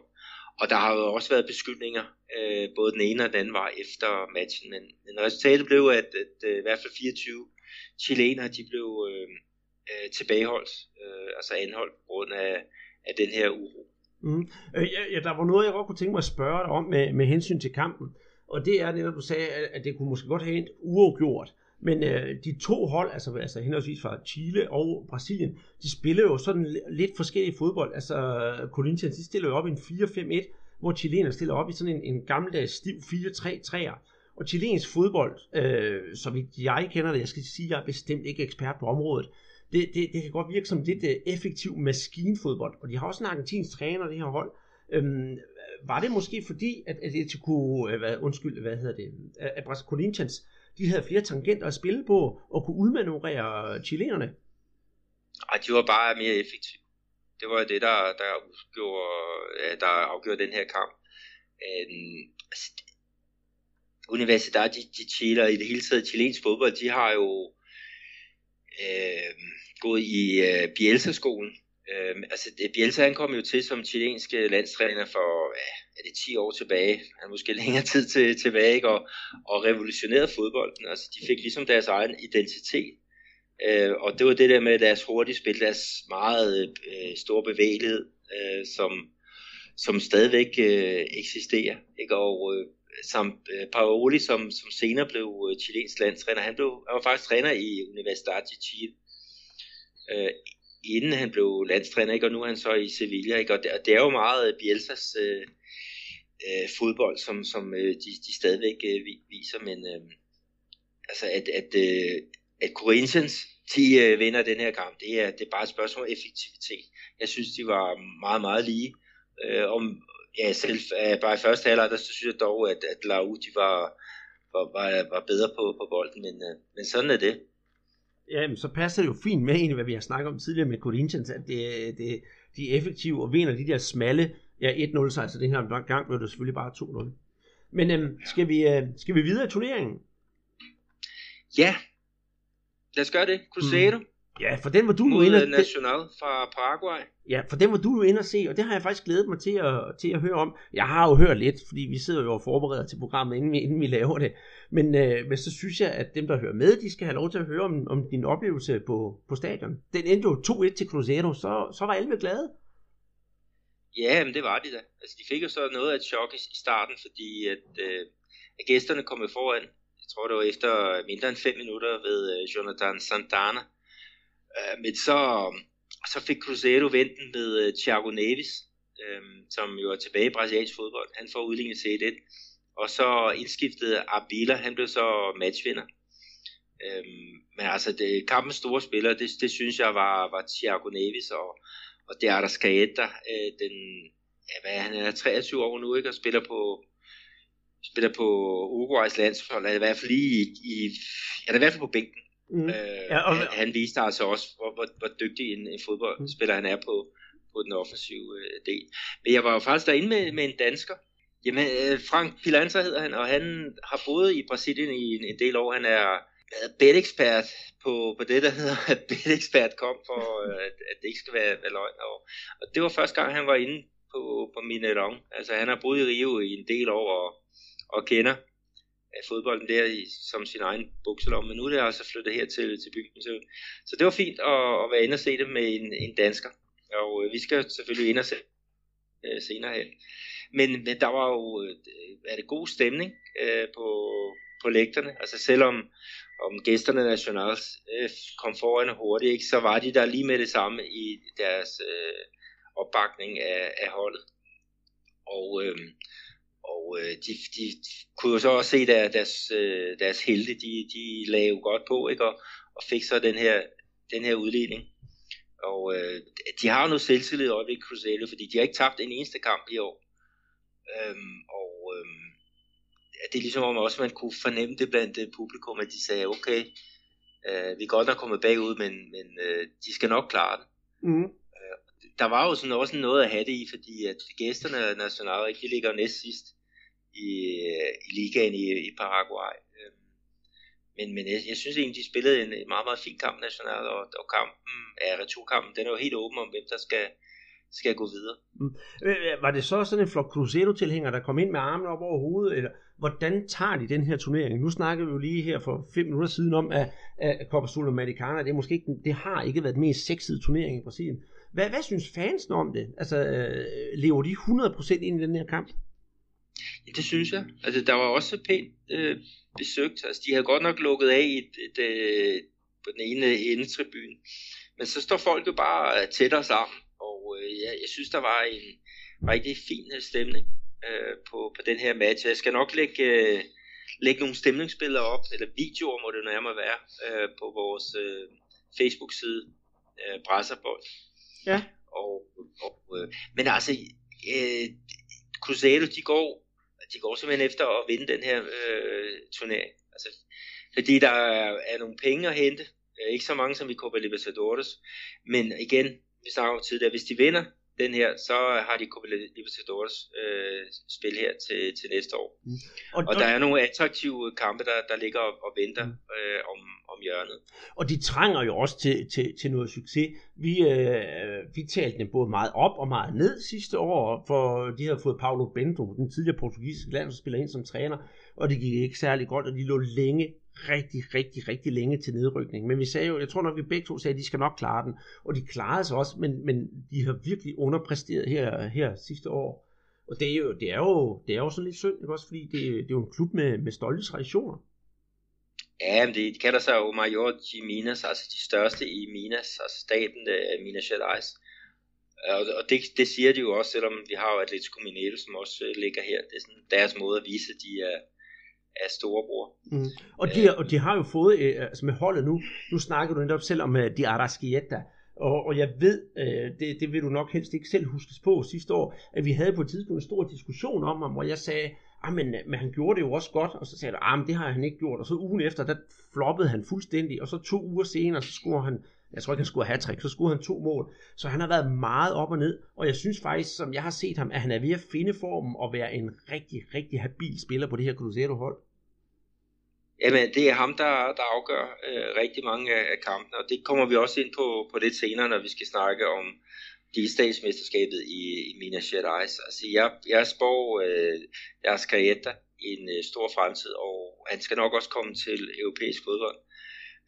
Og der har jo også været beskyldninger, øh, både den ene og den anden vej efter matchen, men, men resultatet blev, at, at, at i hvert fald 24 chilenere, de blev øh, øh, tilbageholdt, øh, altså anholdt på grund af, af den her uro. Mm. Øh, ja, der var noget, jeg godt kunne tænke mig at spørge dig om med, med hensyn til kampen, og det er det, du sagde, at det kunne måske godt have endt uafgjort. Men øh, de to hold, altså, altså henholdsvis fra Chile og Brasilien, de spiller jo sådan lidt forskellige fodbold. Altså Corinthians, de stiller jo op i en 4-5-1, hvor chilenerne stiller op i sådan en, en gammeldags stiv 4-3-3'er. Og chilensk fodbold, øh, så vidt jeg kender det, jeg skal sige, jeg er bestemt ikke ekspert på området, det, det, det kan godt virke som lidt øh, effektiv maskinfodbold. Og de har også en argentinsk træner, det her hold. Øhm, var det måske fordi, at, Atletico, det kunne, øh, hvad, undskyld, hvad hedder det, øh, at Corinthians de havde flere tangenter at spille på, og kunne udmanøvrere chilenerne. Nej, de var bare mere effektive. Det var det, der, der, udgjorde, øh, der afgjorde den her kamp. Øhm, altså, Universidad de, de Chile og i det hele taget chilensk fodbold, de har jo øh, gået i øh, Bielsa-skolen. Øh, altså, Bielsa han kom jo til som chilensk landstræner for ja, er det 10 år tilbage, er måske længere tid til, tilbage, ikke? Og, og revolutionerede fodbolden. Altså, de fik ligesom deres egen identitet. Øh, og det var det der med deres hurtige spil, deres meget øh, store bevægelighed, øh, som, som stadigvæk øh, eksisterer. Ikke? Og øh, som øh, Paoli, som, som senere blev øh, chilensk landstræner, han, blev, han var faktisk træner i Universidad de Chile. Øh, inden han blev landstræner, ikke? og nu er han så i Sevilla, ikke? Og, det, og det er jo meget øh, Bielsas øh, øh, fodbold, som, som øh, de, de stadigvæk øh, viser, men øh, altså at, at, øh, at Corinthians, de øh, vinder den her kamp, det er, det er bare et spørgsmål om effektivitet. Jeg synes, de var meget, meget lige. Øh, om, ja, selv øh, bare i første halvleg, der synes jeg dog, at, at Lau, de var, var, var, var bedre på, på bolden, men, øh, men sådan er det. Jamen, så passer det jo fint med egentlig, hvad vi har snakket om tidligere med Corinthians, at det, det, de er effektive og vinder de der smalle Ja, 1-0 så altså den her gang blev det selvfølgelig bare 2-0. Men øhm, skal, vi, øh, skal vi videre i turneringen? Ja, lad os gøre det. Cruzeiro. Mm. Ja, for den var du jo inde National fra Paraguay. Ja, for den var du jo inde og se, og det har jeg faktisk glædet mig til at, til at høre om. Jeg har jo hørt lidt, fordi vi sidder jo og forbereder til programmet, inden vi, inden vi laver det. Men, øh, men så synes jeg, at dem, der hører med, de skal have lov til at høre om, om din oplevelse på, på stadion. Den endte jo 2-1 til Cruzeiro, så, så var alle glade. Ja, men det var de da. Altså, de fik jo så noget af et chok i starten, fordi at, øh, at gæsterne kom foran. Jeg tror, det var efter mindre end 5 minutter ved øh, Jonathan Santana. Øh, men så, så fik Cruzeiro venten med øh, Thiago Neves, øh, som jo er tilbage i brasiliansk fodbold. Han får udlignet til 1 Og så indskiftede Abila, han blev så matchvinder. Øhm, men altså, det, kampens store spiller, det, det synes jeg var, var Thiago Neves og, og det er der Skaeta, øh, den, ja, hvad er han, er 23 år nu, ikke, og spiller på, spiller på Uruguays landshold, eller i hvert fald lige i, i ja, er i hvert fald på bænken. Mm. Øh, ja, og... han, han viste altså også, hvor, hvor, hvor dygtig en, en fodboldspiller mm. han er på, på den offensive øh, del. Men jeg var jo faktisk derinde med, med en dansker. Jamen, øh, Frank Pilanza hedder han, og han har boet i Brasilien i en, en del år. Han er bet-ekspert på, på det, der hedder, at bet-ekspert kom for, øh, at, at det ikke skal være, være løgn. Og, og det var første gang, han var inde på, på Mineron. Altså, han har boet i Rio i en del år og, og kender af fodbolden der i, som sin egen bukselom, men nu er det altså flyttet her til, til byen. Så, så det var fint at, at være inde og se det med en, en dansker. Og øh, vi skal selvfølgelig ind og se øh, senere hen. Men, men der var jo øh, er det god stemning øh, på, på lægterne. Altså selvom om gæsterne nationals øh, kom foran hurtigt, ikke, så var de der lige med det samme i deres øh, opbakning af, af holdet. Og, øh, og øh, de, de kunne jo så også se, at deres, øh, deres helte, de, de lagde jo godt på, ikke? Og, og fik så den her, den her udligning. Og øh, de har jo noget selvtillid over ved Cruzeiro, fordi de har ikke tabt en eneste kamp i år. Øhm, og øhm, det er ligesom om også, man kunne fornemme det blandt det publikum, at de sagde, okay, øh, vi er godt nok kommet bagud, men, men øh, de skal nok klare det. Mm. Øh, der var jo sådan også noget at have det i, fordi at gæsterne nationale, de ligger næst sidst i, i ligaen i, i Paraguay. Øhm, men, men jeg, jeg synes egentlig, de spillede en, en meget, meget fin kamp nationalt, og, og kampen, ja, returkampen, den er jo helt åben om, hvem der skal, skal gå videre. Mm. Øh, øh, var det så sådan en flok Cruzeiro-tilhænger, der kom ind med armene op over hovedet, eller hvordan tager de den her turnering? Nu snakker vi jo lige her for fem minutter siden om, at, at Copa Sudamericana, det, er måske ikke, det har ikke været den mest sexede turnering i Brasilien. Hvad, hvad synes fansen om det? Altså, øh, lever de 100% ind i den her kamp? Ja, det synes jeg. Altså, der var også pænt øh, besøgt. Altså, de har godt nok lukket af i et, et, et, øh, på den ene endetribune. Men så står folk jo bare tættere sammen. Og øh, jeg, jeg synes, der var en rigtig fin stemning øh, på, på den her match. Jeg skal nok lægge, øh, lægge nogle stemningsbilleder op, eller videoer må det nærmere være, øh, på vores øh, Facebook-side, øh, Brasserbold. Ja. Og, og, øh, men altså, øh, Cruzeiro, de går, de går simpelthen efter at vinde den her øh, turnering. Altså, fordi der er, er nogle penge at hente. Øh, ikke så mange som i Copa Libertadores. Men igen, vi snakker om tidligere, hvis de vinder den her, så har de Copa Libertadores øh, spil her til, til næste år. Mm. Og, og der er nogle attraktive kampe, der, der ligger og, og venter mm. øh, om, om hjørnet. Og de trænger jo også til, til, til noget succes. Vi, øh, vi talte dem både meget op og meget ned sidste år, for de havde fået Paulo Bento, den tidligere portugisiske landsspiller, ind som træner, og det gik ikke særlig godt, og de lå længe rigtig, rigtig, rigtig længe til nedrykning. Men vi sagde jo, jeg tror nok, vi begge to sagde, at de skal nok klare den. Og de klarede sig også, men, men de har virkelig underpræsteret her, her sidste år. Og det er jo, det er jo, det er jo sådan lidt synd, ikke også? Fordi det, det er jo en klub med, med stolte traditioner. Ja, men det kalder sig jo Major de Minas, altså de største i Minas, altså staten af Minas Gerais. Øh, og, og det, det siger de jo også, selvom vi har jo Atletico Mineiro, som også øh, ligger her. Det er sådan deres måde at vise, at de er, af storebror. Mm. Og, de, og de har jo fået, øh, altså med holdet nu, nu snakker du netop selv om uh, de Arrasquieta, og, og jeg ved, øh, det, det vil du nok helst ikke selv huskes på sidste år, at vi havde på et tidspunkt en stor diskussion om ham, hvor jeg sagde, ah, men, men han gjorde det jo også godt, og så sagde du, ah, men det har han ikke gjort, og så ugen efter, der floppede han fuldstændig, og så to uger senere, så skulle han jeg tror ikke, han skulle have hat så skulle han to mål. Så han har været meget op og ned, og jeg synes faktisk, som jeg har set ham, at han er ved at finde formen og være en rigtig, rigtig habil spiller på det her Cruzeiro-hold. Jamen, det er ham, der, der afgør øh, rigtig mange af, af kampene, og det kommer vi også ind på, på lidt senere, når vi skal snakke om de statsmesterskabet i, i Minas Gerais. Altså, jeg, jeg spår øh, deres karriere en øh, stor fremtid, og han skal nok også komme til europæisk fodbold.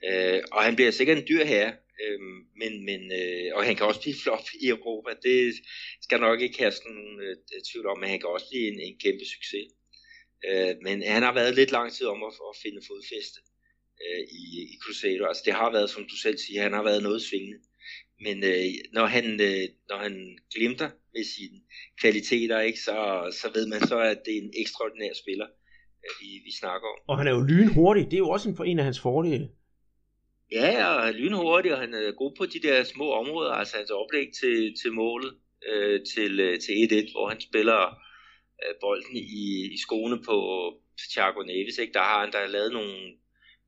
Øh, og han bliver sikkert en dyr herre, øh, men, men, øh, og han kan også blive flop i Europa. Det skal nok ikke have nogen øh, tvivl om, men han kan også blive en, en kæmpe succes. Øh, men han har været lidt lang tid om at, at finde fodfæste øh, i, i Crusader. Altså det har været, som du selv siger, han har været noget svingende. Men øh, når, han, øh, når han glimter med sine kvaliteter, ikke, så, så ved man så, at det er en ekstraordinær spiller, øh, vi, vi snakker om. Og han er jo lynhurtig, det er jo også en, en af hans fordele. Ja, og han er lynhurtig, og han er god på de der små områder, altså hans oplæg til, til målet, øh, til, øh, til 1-1, hvor han spiller øh, bolden i, i skoene på Thiago Neves, ikke? der har han der lavet nogle,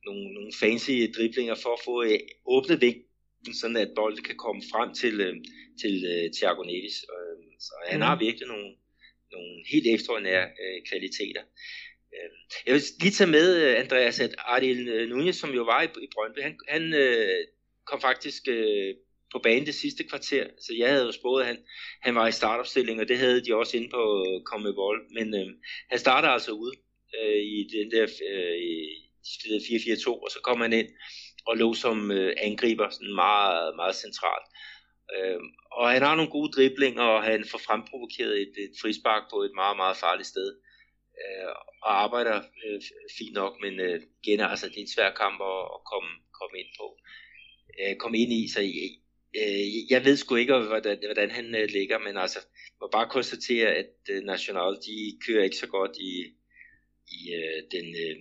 nogle, nogle fancy driblinger for at få øh, åbnet vinklen, sådan at bolden kan komme frem til, øh, til øh, Thiago Neves. Øh, så han mm. har virkelig nogle, nogle helt ekstraordinære øh, kvaliteter. Øh, jeg vil lige tage med, Andreas, at øh, Nunez, som jo var i, i Brøndby, han, han øh, kom faktisk øh, på banen det sidste kvarter. Så jeg havde jo spået, at han, han var i startopstilling, og det havde de også inde på øh, Bold. Men øh, han starter altså ude øh, i den der øh, 4-4-2, og så kom han ind og lå som øh, angriber sådan meget, meget centralt. Øh, og han har nogle gode driblinger, og han får fremprovokeret et, et frispark på et meget, meget farligt sted. Øh, og arbejder øh, fint nok, men øh, igen, altså, det er en svær kamp at, at komme, komme ind på. Øh, komme ind i, så øh, jeg ved sgu ikke, hvordan, hvordan han øh, ligger, men altså, må bare konstatere, at øh, National, de kører ikke så godt i, i øh, den, øh,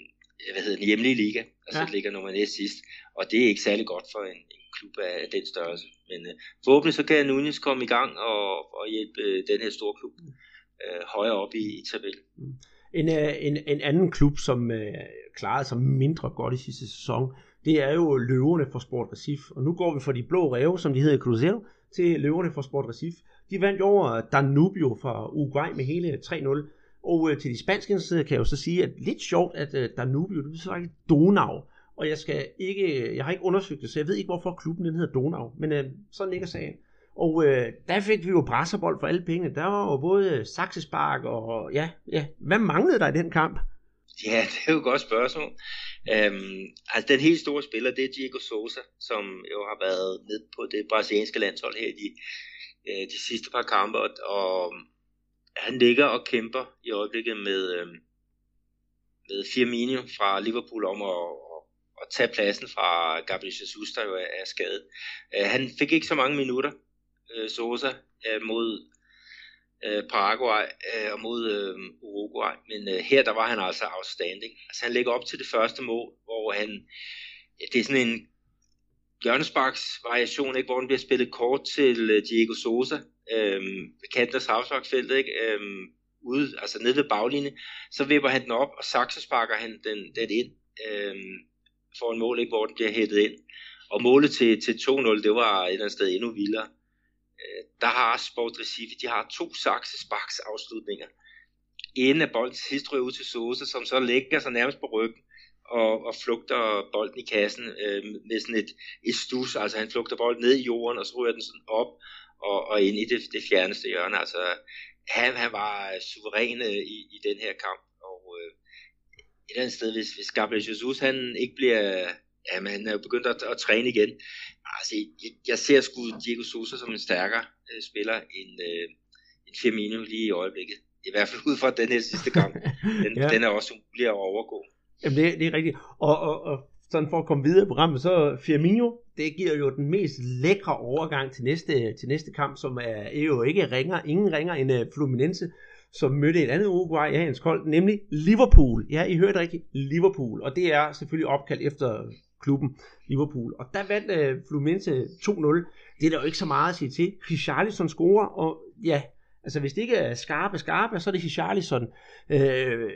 hvad hedder den, hjemlige liga. Altså, ja. ligger nummer næst sidst, og det er ikke særlig godt for en, en klub af den størrelse. Men øh, forhåbentlig så kan Nunes komme i gang og, og hjælpe øh, den her store klub øh, højere op i, i tabellen. Mm. En, øh, en, en anden klub, som øh, klarede sig mindre godt i sidste sæson, det er jo løverne for Sport Recif. Og nu går vi fra de blå ræve, som de hedder i Cruzeiro, til løverne for Sport Recif. De vandt over øh, Danubio fra Uruguay med hele 3-0. Og øh, til de spanske side kan jeg jo så sige, at lidt sjovt, at øh, Danubio, det betyder faktisk Donau. Og jeg skal ikke, øh, jeg har ikke undersøgt det, så jeg ved ikke, hvorfor klubben den hedder Donau. Men øh, sådan ligger sagen. Og øh, der fik vi jo brasserbold for alle pengene. Der var jo både saksespark og ja, ja. Hvad manglede der i den kamp? Ja, det er jo et godt spørgsmål. Øhm, altså den helt store spiller, det er Diego Sosa, som jo har været med på det brasilianske landshold her i de, øh, de sidste par kampe, og øhm, han ligger og kæmper i øjeblikket med, øh, med Firmino fra Liverpool om at, at, tage pladsen fra Gabriel Jesus, der jo er, er skadet. Øh, han fik ikke så mange minutter, øh, Sosa, øh, mod øh, Paraguay øh, og mod øh, Uruguay. Men øh, her der var han altså outstanding. Altså han lægger op til det første mål, hvor han, det er sådan en hjørnesparks variation, ikke, hvor den bliver spillet kort til øh, Diego Sosa, øh, kanten af strafsparksfeltet, ikke, øh, ude, altså nede ved baglinje, så vipper han den op, og saksesparker han den, den ind, øh, for en mål, ikke, hvor den bliver hættet ind. Og målet til, til 2-0, det var et eller andet sted endnu vildere Øh, der har Sport Recife, de har to saksesparks afslutninger. En af boldens historie ud til Sosa, som så lægger sig nærmest på ryggen og, og flugter bolden i kassen øh, med sådan et, et stus. Altså han flugter bolden ned i jorden, og så ryger den sådan op og, og ind i det, det fjerneste hjørne. Altså han, han var øh, suveræn øh, i, i den her kamp. Og øh, et eller andet sted, hvis, hvis Gabriel Jesus han ikke bliver Ja, men han er jo begyndt at, at træne igen. Altså, jeg, jeg ser sgu Diego Sosa som en stærkere øh, spiller end, øh, end Firmino lige i øjeblikket. I hvert fald ud fra den her sidste kamp. Den, ja. den er også umulig at overgå. Jamen, det, det er rigtigt. Og, og, og sådan for at komme videre i programmet, så Firmino, det giver jo den mest lækre overgang til næste, til næste kamp, som er, jo ikke ringer, ingen ringer end uh, Fluminense, som mødte et andet Uruguayansk hold, nemlig Liverpool. Ja, I hørte rigtigt, Liverpool. Og det er selvfølgelig opkaldt efter klubben Liverpool. Og der vandt øh, Fluminense 2-0. Det er der jo ikke så meget at sige til. Richarlison scorer, og ja, altså hvis det ikke er skarpe skarpe, så er det Richarlison. Øh,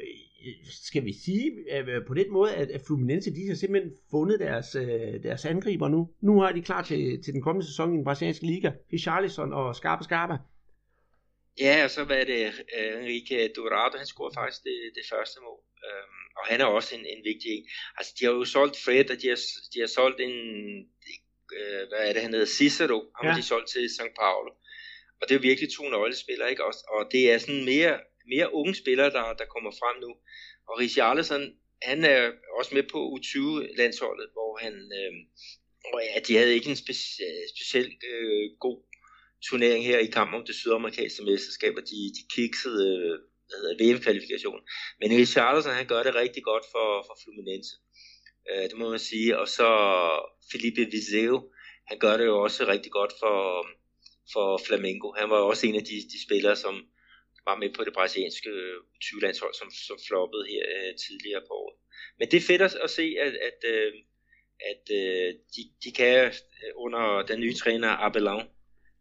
skal vi sige øh, på den måde, at Fluminense de har simpelthen fundet deres, øh, deres angriber nu. Nu har de klar til, til den kommende sæson i den brasilianske liga. Richarlison og Skarpe Skarpe. Ja, og så var det øh, Enrique Dorado, han scorede faktisk det, det første mål. Um, og han er også en, en vigtig en. Altså, de har jo solgt Fred, og de har, de har solgt en, øh, hvad er det, han hedder, Cicero, ham ja. har de solgt til St. Paulo. Og det er jo virkelig to nøglespillere, ikke? Og, og det er sådan mere, mere unge spillere, der, der kommer frem nu. Og Richarlison, han er også med på U20-landsholdet, hvor han, øh, hvor, ja, de havde ikke en speci- specielt øh, god turnering her i kampen om det sydamerikanske mesterskab, og de, de kiksede øh, VM-kvalifikation. Men Richarlison, han gør det rigtig godt for, for Fluminense. Øh, det må man sige. Og så Felipe Vizeu, han gør det jo også rigtig godt for, for Flamengo. Han var også en af de, de spillere, som var med på det brasilianske 20-landshold, som, som floppede her øh, tidligere på året. Men det er fedt at, at se, at, at, øh, at øh, de, de kan under den nye træner Abelão,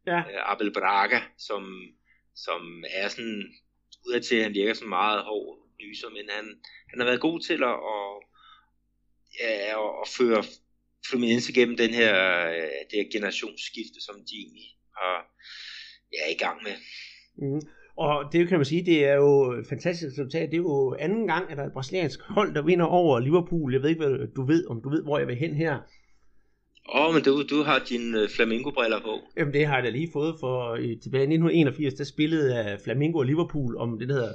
ja. Abel Braga, som, som er sådan udadtil, han virker sådan meget hård lyser, men han, han har været god til at, at, ja, at føre Fluminense gennem den her, øh, det her generationsskifte, som de egentlig har, ja, er i gang med. Mm. Og det kan man sige, det er jo et fantastisk resultat. Det er jo anden gang, at der er et brasiliansk hold, der vinder over Liverpool. Jeg ved ikke, hvad du ved, om du ved, hvor jeg vil hen her. Åh, oh, men du, du har dine flamingobriller Flamingo-briller på. Jamen, det har jeg da lige fået for i, tilbage i 1981, der spillede uh, Flamingo og Liverpool om det, der hedder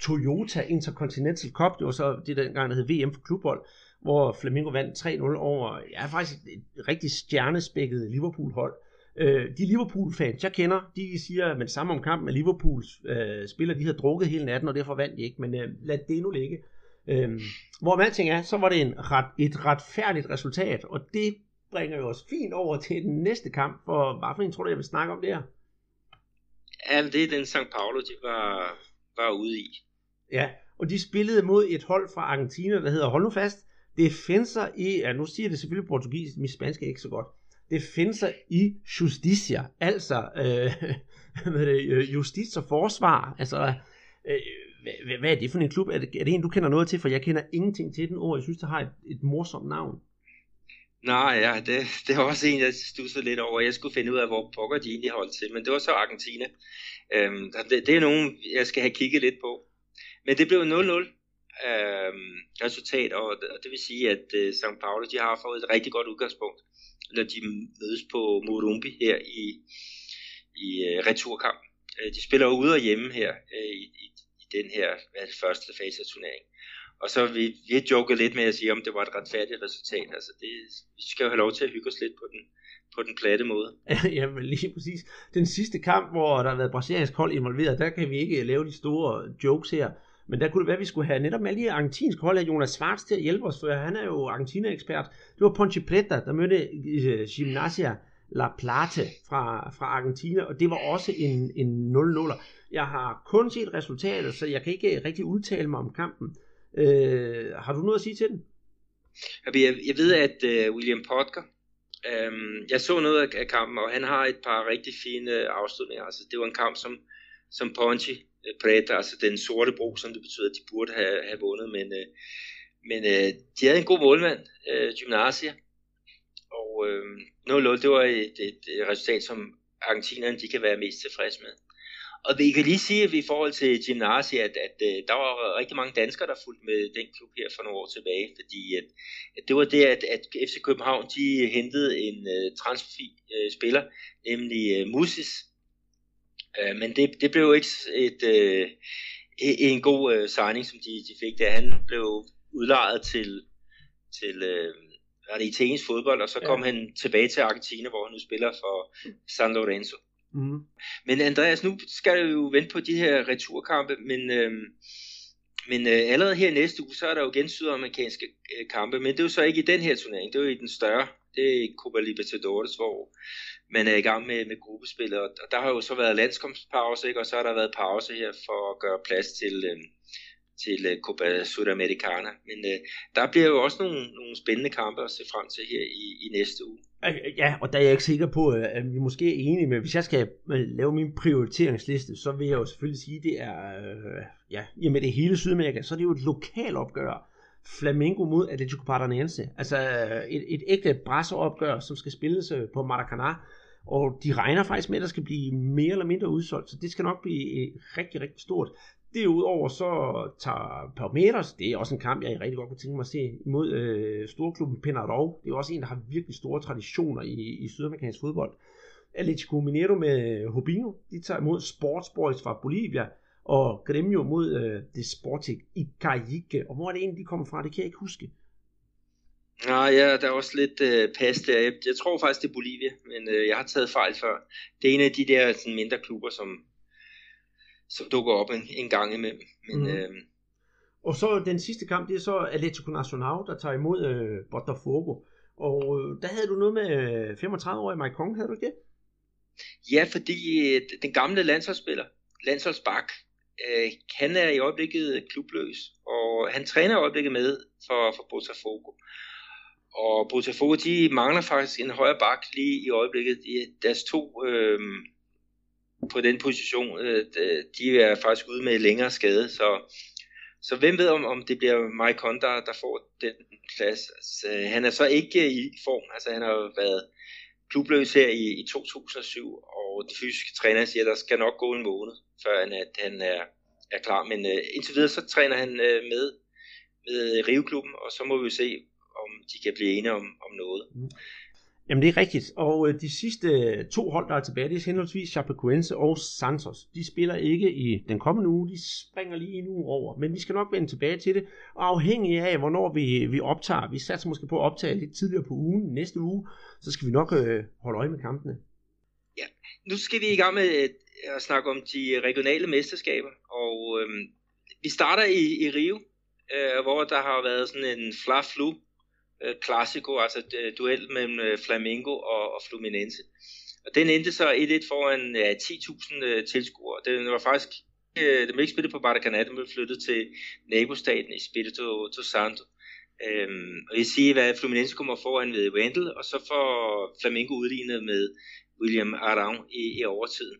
Toyota Intercontinental Cup. Det var så det dengang, der hed VM for klubbold, hvor Flamingo vandt 3-0 over, ja, faktisk et rigtig stjernespækket Liverpool-hold. Øh, de Liverpool-fans, jeg kender, de siger men samme om kampen, med Liverpools øh, spillere, de havde drukket hele natten, og derfor vandt de ikke, men øh, lad det nu ligge. Øh, hvor man ting er, så var det en ret, et retfærdigt resultat, og det bringer os fint over til den næste kamp, for hvad for en tror du, jeg vil snakke om der? Ja, det er den St. Paulo, de var, var ude i. Ja, og de spillede mod et hold fra Argentina, der hedder, hold nu fast, Defensa i, ja nu siger det selvfølgelig portugisisk, min spansk er ikke så godt, Defensa i Justicia, altså øh, hvad det, øh, justits og forsvar, altså øh, hvad, hvad er det for en klub? Er det, er det en, du kender noget til? For jeg kender ingenting til den ord. Jeg synes, det har et, et morsomt navn. Nej, ja, det, det var også en, jeg stussede lidt over. Jeg skulle finde ud af, hvor pokker de egentlig holdt til, men det var så Argentina. Øhm, det, det er nogen, jeg skal have kigget lidt på. Men det blev 0-0 øhm, resultat, og, og det vil sige, at uh, São Paulo de har fået et rigtig godt udgangspunkt, når de mødes på Morumbi her i, i uh, returkamp. Uh, de spiller ude og hjemme her uh, i, i, i den her hvad det, første fase af turneringen. Og så vi, vi joket lidt med at sige, om det var et retfærdigt resultat. Altså det, vi skal jo have lov til at hygge os lidt på den, på den platte måde. ja, Jamen lige præcis. Den sidste kamp, hvor der har været brasiliansk hold involveret, der kan vi ikke øh, lave de store øh, jokes her. Men der kunne det være, at vi skulle have netop med lige argentinsk hold af Jonas Schwartz til at hjælpe os, for han er jo Argentina-ekspert. Det var Ponche Preta, der mødte Gymnasia Gimnasia La Plata fra, fra Argentina, og det var også en, en 0-0'er. Jeg har kun set resultatet, så jeg kan ikke rigtig udtale mig om kampen. Øh, har du noget at sige til den? Jeg, jeg ved, at øh, William Potker, øh, jeg så noget af, kampen, og han har et par rigtig fine øh, afslutninger. Altså, det var en kamp, som, som Ponchi uh, øh, Preta, altså den sorte bro, som det betyder, at de burde have, have vundet, men, øh, men øh, de havde en god målmand, øh, Gymnasia, og øh, 0-0, det var et, et, et resultat, som argentinerne de kan være mest tilfredse med. Og vi kan lige sige at vi i forhold til gymnasiet, at, at, at der var rigtig mange danskere, der fulgte med den klub her for nogle år tilbage, fordi at, at det var det, at, at FC København de hentede en uh, transferfi uh, spiller, nemlig uh, Musis. Uh, men det, det blev jo ikke et, uh, en god uh, signing, som de, de fik, da han blev udlejet til, til uh, det italiensk fodbold, og så kom ja. han tilbage til Argentina, hvor han nu spiller for San Lorenzo. Mm. Men Andreas, nu skal du jo vente på de her returkampe, men, øh, men øh, allerede her næste uge, så er der jo igen sydamerikanske øh, kampe, men det er jo så ikke i den her turnering, det er jo i den større, det er Copa Libertadores, hvor man er i gang med, med gruppespillet, og der har jo så været landskomstpause, ikke? og så har der været pause her for at gøre plads til, øh, til øh, Copa Sudamericana. Men øh, der bliver jo også nogle, nogle spændende kampe at se frem til her i, i næste uge. Ja, og der er jeg ikke sikker på, øh, at vi måske er enige med, hvis jeg skal øh, lave min prioriteringsliste, så vil jeg jo selvfølgelig sige, at det er, øh, ja, i og med det hele Sydamerika, så er det jo et lokalopgør. Flamengo mod Atletico Paranaense. Altså et, et ægte brasseropgør, som skal spilles på Maracanã. Og de regner faktisk med, at der skal blive mere eller mindre udsolgt, så det skal nok blive øh, rigtig, rigtig stort. Derudover så tager Palmeiras, det er også en kamp, jeg rigtig godt kunne tænke mig at se, imod øh, storklubben Penarol. Det er også en, der har virkelig store traditioner i, i sydamerikansk fodbold. Atletico Mineiro med øh, Rubinho, de tager imod Sportsboys fra Bolivia, og Gremio mod øh, det Sporting i Cajique. Og hvor er det egentlig, de kommer fra? Det kan jeg ikke huske. Nej, ja, der er også lidt øh, pas der. Jeg, jeg tror faktisk, det er Bolivia, men øh, jeg har taget fejl før. Det er en af de der sådan, mindre klubber, som, som dukker op en, en gang imellem. Men, mm. øh, og så den sidste kamp, det er så Atletico Nacional, der tager imod øh, Botafogo. Og øh, der havde du noget med øh, 35-årige Mike Kong, havde du ikke det? Ja, fordi øh, den gamle landsholdsspiller, landsholdsbak, øh, han er i øjeblikket klubløs, og han træner i øjeblikket med for, for Botafogo. Og Botafogo, de mangler faktisk en højre bak lige i øjeblikket. De, deres to øh, på den position, øh, de er faktisk ude med længere skade, så, så hvem ved om, om det bliver Mike Honda, der får den plads. Altså, han er så ikke øh, i form, altså han har været klubløs her i, i 2007, og de fysiske træner siger, at der skal nok gå en måned, før han, at han er, er klar. Men øh, indtil videre, så træner han øh, med, med Riveklubben, og så må vi se, om de kan blive enige om, om noget. Mm. Jamen det er rigtigt, og øh, de sidste to hold, der er tilbage, det er henholdsvis Chapecoense og Santos. De spiller ikke i den kommende uge, de springer lige en uge over, men vi skal nok vende tilbage til det, og afhængig af, hvornår vi, vi optager, vi satser måske på at optage lidt tidligere på ugen, næste uge, så skal vi nok øh, holde øje med kampene. Ja, nu skal vi i gang med øh, at snakke om de regionale mesterskaber, og øh, vi starter i, i Rio, øh, hvor der har været sådan en fla-flu øh, Clasico, altså øh, duel mellem øh, Flamengo og, og Fluminense. Og den endte så 1-1 foran ja, 10.000 øh, tilskuere. Den var faktisk øh, den blev ikke spillet på Baracanã, den blev flyttet til nabostaten i Espírito Santo. Øhm, og jeg siger, hvad Fluminense kommer foran ved Wendel, og så får Flamengo udlignet med William Arau i, i overtiden.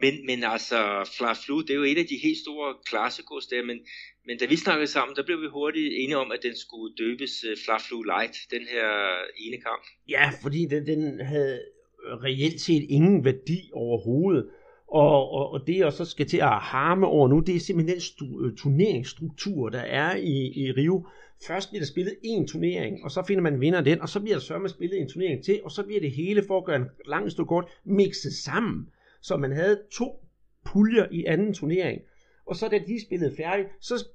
Men, men altså, Fla Flu, det er jo et af de helt store klassikos der, men men da vi snakkede sammen, der blev vi hurtigt enige om, at den skulle døbes øh, Fla-Flu Light, den her ene kamp. Ja, fordi den, den havde reelt set ingen værdi overhovedet. Og, og, og det, jeg så skal til at harme over nu, det er simpelthen den stu- øh, turneringsstruktur, der er i, i Rio. Først bliver der spillet en turnering, og så finder man vinder den, og så bliver der sørme spillet en turnering til, og så bliver det hele, for at gøre en lang kort, mixet sammen. Så man havde to puljer i anden turnering. Og så da de spillede færdigt, så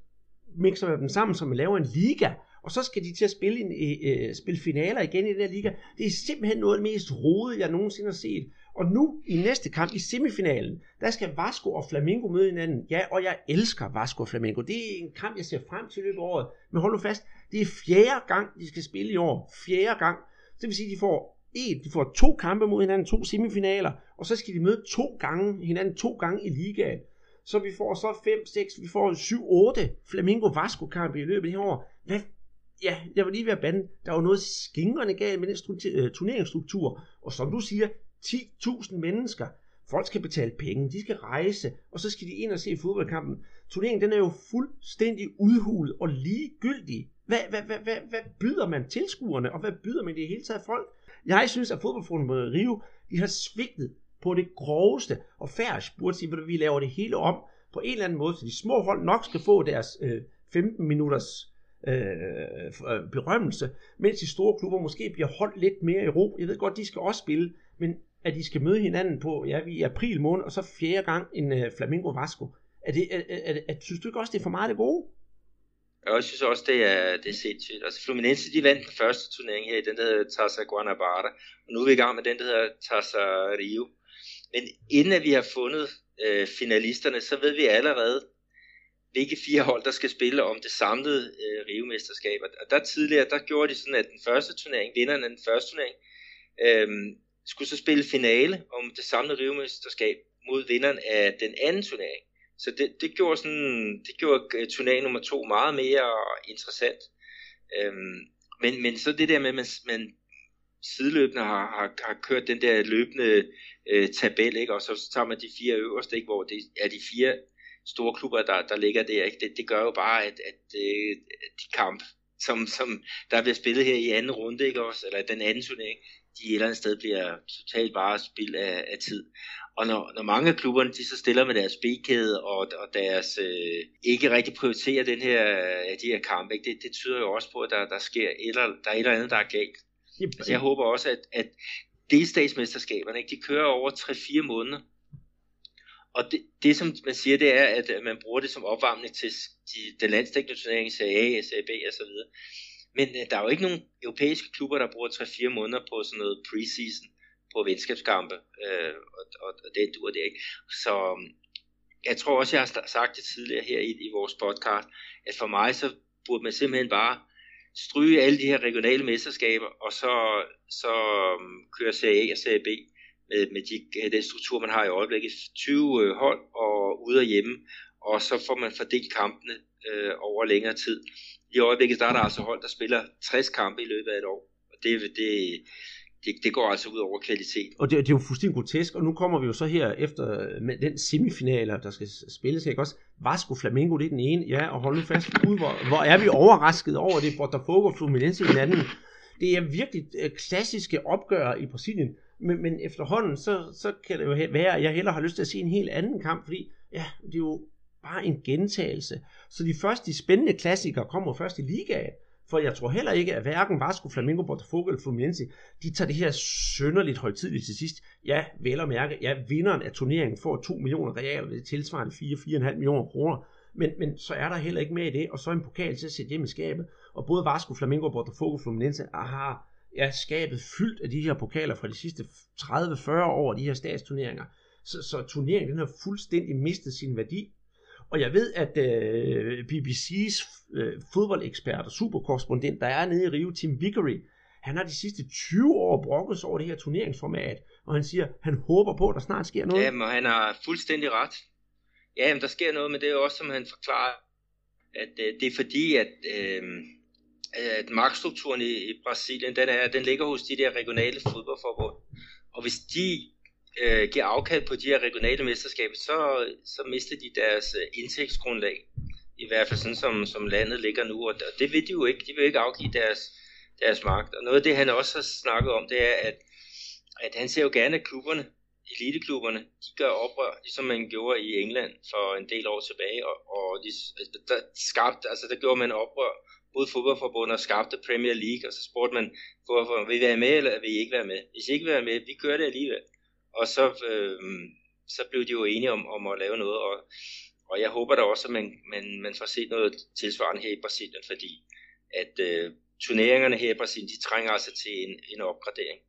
mixer man dem sammen, så man laver en liga, og så skal de til at spille, en, øh, øh, spille finaler igen i den her liga. Det er simpelthen noget af det mest rodede, jeg nogensinde har set. Og nu i næste kamp i semifinalen, der skal Vasco og Flamengo møde hinanden. Ja, og jeg elsker Vasco og Flamengo. Det er en kamp, jeg ser frem til i løbet af året. Men hold nu fast, det er fjerde gang, de skal spille i år. Fjerde gang. Det vil sige, at de får en, de får to kampe mod hinanden, to semifinaler, og så skal de møde to gange hinanden to gange i ligaen. Så vi får så 5, 6, vi får 7, 8 Flamingo Vasco kampe i løbet af det her år. Hvad? Ja, jeg var lige ved at bande. Der var noget skingrende galt med den stru- øh, turneringsstruktur. Og som du siger, 10.000 mennesker. Folk skal betale penge, de skal rejse, og så skal de ind og se fodboldkampen. Turneringen den er jo fuldstændig udhulet og ligegyldig. Hvad, hvad, hvad, hvad, hvad byder man tilskuerne, og hvad byder man det hele taget folk? Jeg synes, at fodboldforbundet Rio, de har svigtet på det groveste, og Færøs burde sige, at vi laver det hele om på en eller anden måde, så de små hold nok skal få deres øh, 15 minutters øh, øh, berømmelse, mens de store klubber måske bliver holdt lidt mere i ro. Jeg ved godt, de skal også spille, men at de skal møde hinanden på, ja, i april måned, og så fjerde gang en øh, Flamingo Vasco. Er det, er, er, er, synes du ikke også, det er for meget det gode? Jeg synes også, det er, det er sindssygt. Altså Fluminense, de vandt den første turnering her, i den der hedder Tassa Guanabara, og nu er vi i gang med den, der hedder Tassa Rio. Men inden at vi har fundet øh, finalisterne, så ved vi allerede, hvilke fire hold, der skal spille om det samlede øh, Rio-mesterskab. Og der tidligere, der gjorde de sådan, at den første turnering, vinderen af den første turnering, øh, skulle så spille finale om det samlede Rio-mesterskab mod vinderen af den anden turnering. Så det, det gjorde sådan, det gjorde øh, turnering nummer to meget mere interessant. Øhm, men, men så det der med, at man, man sideløbende har, har, har kørt den der løbende øh, tabel, ikke? og så tager man de fire øverste, ikke? hvor det er de fire store klubber, der, der ligger der. Ikke? Det, det gør jo bare, at, at øh, de kamp, som, som der bliver spillet her i anden runde, ikke også, eller den anden turnering, de et eller andet sted bliver totalt bare spild af, af tid. Og når, når mange af klubberne de så stiller med deres B-kæde og, og deres øh, ikke rigtig prioriterer den her, ja, de her kampe, ikke? Det, det tyder jo også på, at der, der sker et eller, der er et eller andet, der er galt. Yep. Altså, jeg håber også, at, at delstatsmesterskaberne, ikke? de kører over 3-4 måneder. Og det, det, som man siger, det er, at man bruger det som opvarmning til de, den landstækkende turnering, CAA, SAB og så videre. Men øh, der er jo ikke nogen europæiske klubber, der bruger 3-4 måneder på sådan noget preseason på venskabskampe, øh, og, og, og det dur det ikke. Så øhm, jeg tror også, jeg har sagt det tidligere her i, i vores podcast, at for mig så burde man simpelthen bare stryge alle de her regionale mesterskaber, og så, så øhm, køre Serie A og Serie B med, med de, øh, den struktur, man har i øjeblikket. 20 øh, hold og ude og hjemme, og så får man fordelt kampene øh, over længere tid. I øjeblikket der er der altså hold, der spiller 60 kampe i løbet af et år, og det, det, det, det går altså ud over kvalitet. Og det, det er jo fuldstændig grotesk, og nu kommer vi jo så her efter med den semifinaler, der skal spilles, ikke også? Vasco Flamengo, det er den ene, ja, og hold nu fast, ud, hvor, hvor er vi overrasket over det, Botafogo og Fluminense i den anden. Det er virkelig øh, klassiske opgør i Brasilien, men, men efterhånden, så, så kan det jo være, at jeg hellere har lyst til at se en helt anden kamp, fordi ja, det er jo bare en gentagelse. Så de første de spændende klassikere kommer først i ligaen. For jeg tror heller ikke, at hverken Vasco, Flamengo, Botafogo eller Fluminense, de tager det her sønderligt højtidligt til sidst. Ja, vel at mærke, ja, vinderen af turneringen får 2 millioner real, det tilsvarende 4-4,5 millioner kroner. Men, men så er der heller ikke med i det, og så en pokal til at sætte hjem i skabet. Og både Vasco, Flamengo, Botafogo og Fluminense har ja, skabet fyldt af de her pokaler fra de sidste 30-40 år, de her statsturneringer. Så, så turneringen den har fuldstændig mistet sin værdi, og jeg ved, at øh, BBC's øh, fodboldekspert og superkorrespondent, der er nede i Rio, Tim Vickery, han har de sidste 20 år brokket sig over det her turneringsformat, og han siger, han håber på, at der snart sker noget. Jamen, og han har fuldstændig ret. Ja, men der sker noget, men det er også, som han forklarer, at øh, det er fordi, at, øh, at magtstrukturen i, i Brasilien, den, er, den ligger hos de der regionale fodboldforbund. Og hvis de øh, giver afkald på de her regionale mesterskaber, så, så mister de deres øh, indtægtsgrundlag. I hvert fald sådan, som, som landet ligger nu. Og det vil de jo ikke. De vil ikke afgive deres, deres magt. Og noget af det, han også har snakket om, det er, at, at han ser jo gerne, at klubberne, eliteklubberne, de gør oprør, ligesom man gjorde i England for en del år tilbage. Og, og de, der, skabte, altså der gjorde man oprør både fodboldforbundet og skabte Premier League, og så spurgte man, hvorfor vil I være med, eller vil I ikke være med? Hvis I ikke vil være med, vi kører det alligevel. Og så, øh, så blev de jo enige om, om at lave noget, og, og jeg håber da også, at man, man, man får set noget tilsvarende her i Brasilien, fordi at øh, turneringerne her i Brasilien, de trænger altså til en, en opgradering.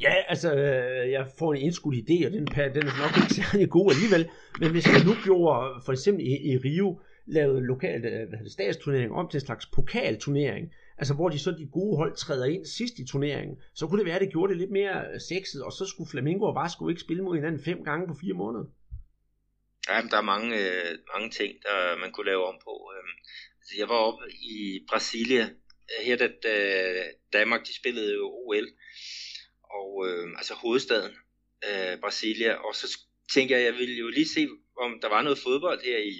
Ja, altså, øh, jeg får en indskudt idé, og den, den er nok ikke særlig god alligevel, men hvis man nu gjorde, for eksempel i, i Rio, lavede lokalt øh, hvad hedder, statsturnering om til en slags pokalturnering, altså hvor de så de gode hold træder ind sidst i turneringen, så kunne det være, at det gjorde det lidt mere øh, sexet, og så skulle Flamingo og Vasco ikke spille mod hinanden fem gange på fire måneder. Ja, men der er mange, øh, mange ting, der man kunne lave om på. Øhm, altså, jeg var oppe i Brasilia, her da, øh, Danmark de spillede jo OL, og øh, altså hovedstaden, øh, Brasilia, og så tænkte jeg, jeg ville jo lige se, om der var noget fodbold her i,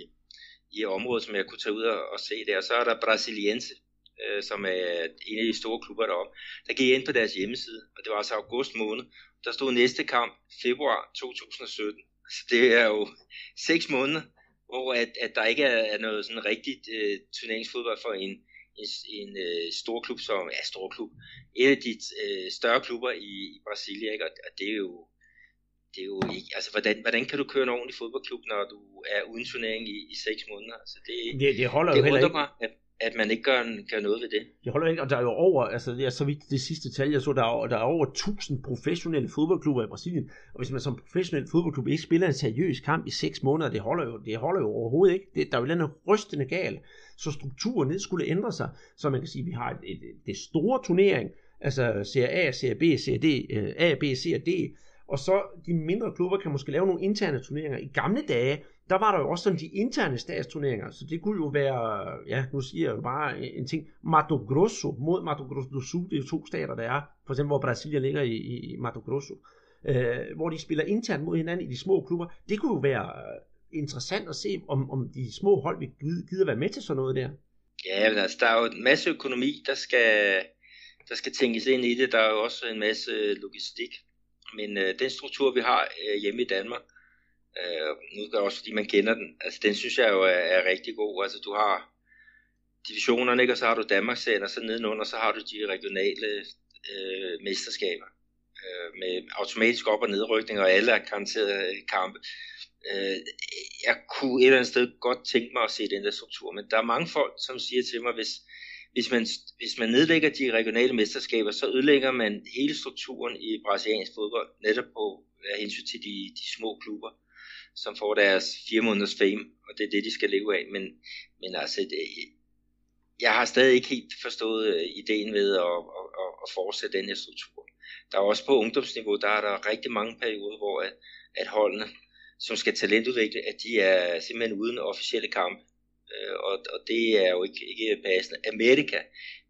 i området, som jeg kunne tage ud og, og se der. Og så er der Brasiliense, øh, som er en af de store klubber deroppe. Der gik jeg ind på deres hjemmeside, og det var altså august måned. Der stod næste kamp februar 2017. Så det er jo seks måneder, hvor at, at der ikke er, er noget sådan rigtigt øh, turneringsfodbold for en, en, en øh, stor klub som, ja, stor klub, en af de øh, større klubber i, i Brasilien, ikke? Og, og det er jo, det er jo ikke, altså hvordan, hvordan kan du køre en ordentlig fodboldklub, når du er uden turnering i, i seks måneder? Altså det, det, det holder det jo heller ikke. mig, at, at man ikke gør, gør noget ved det. Det holder ikke, og der er jo over, altså det er så vidt det sidste tal, jeg så, der er, der er over 1000 professionelle fodboldklubber i Brasilien, og hvis man som professionel fodboldklub ikke spiller en seriøs kamp i 6 måneder, det holder jo, det holder jo overhovedet ikke. Det, der er jo noget rystende galt. Så strukturen ned skulle ændre sig, så man kan sige, at vi har et, et, et, det store turnering, altså Serie A, Serie B, Serie D, øh, A, B, C og D, og så de mindre klubber kan måske lave nogle interne turneringer. I gamle dage, der var der jo også sådan de interne statsturneringer, så det kunne jo være, ja, nu siger jeg jo bare en ting, Mato Grosso mod Mato Grosso do Sul, det er jo to stater, der er, for eksempel hvor Brasilien ligger i, i Mato Grosso, øh, hvor de spiller internt mod hinanden i de små klubber. Det kunne jo være øh, interessant at se, om, om de små hold vil gider være med til sådan noget der. Ja, men altså, der er jo en masse økonomi, der skal, der skal tænkes ind i det. Der er jo også en masse logistik. Men øh, den struktur, vi har øh, hjemme i Danmark, øh, nu er det også fordi man kender den, altså den synes jeg jo er, er rigtig god. Altså du har divisionerne, ikke? og så har du Danmarks og så nedenunder, så har du de regionale øh, mesterskaber øh, med automatisk op- og nedrykning, og alle er garanterede øh, kampe. Øh, jeg kunne et eller andet sted godt tænke mig at se den der struktur, men der er mange folk, som siger til mig, hvis, hvis, man, hvis man nedlægger de regionale mesterskaber, så ødelægger man hele strukturen i brasiliansk fodbold, netop på af hensyn til de, de små klubber, som får deres fire måneders fame, og det er det, de skal leve af. Men, men altså, det, jeg har stadig ikke helt forstået øh, ideen ved at, at, at, at fortsætte den her struktur. Der er også på ungdomsniveau, der er der rigtig mange perioder, hvor at, at holdene, som skal talentudvikle, at de er simpelthen uden officielle kampe. Øh, og, og det er jo ikke, ikke passende. Amerika,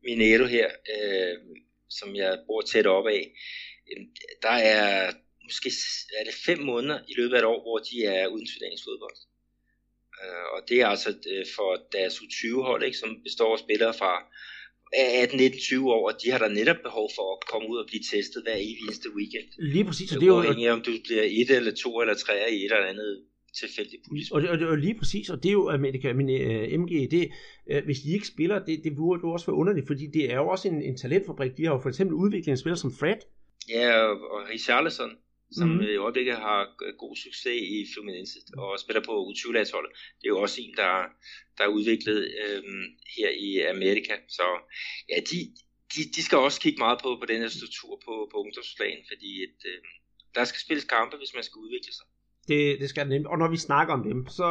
Mineiro her, øh, som jeg bor tæt op af, øh, der er måske er det fem måneder i løbet af et år, hvor de er uden turneringsfodbold. Øh, og det er altså øh, for deres U20-hold, ikke, som består af spillere fra 18, 19, 20 år, og de har der netop behov for at komme ud og blive testet hver eneste weekend. Lige præcis, og det er jo... Uafhængig om du bliver et eller to eller tre i et eller andet tilfældigt Og det, og det er lige præcis, og det er jo Amerika, min uh, MG, det, uh, hvis de ikke spiller, det, det burde jo også være underligt, fordi det er jo også en, en talentfabrik. De har jo for eksempel udviklet en spiller som Fred. Ja, og, og Richarlison, som mm. i øjeblikket har god succes i Fluminense og spiller på U20-landsholdet. Det er jo også en, der, der er udviklet øhm, her i Amerika. Så ja, de, de, de skal også kigge meget på, på den her struktur på, på ungdomsplan, fordi et, øh, der skal spilles kampe, hvis man skal udvikle sig. Det, det skal nemt. Og når vi snakker om dem, så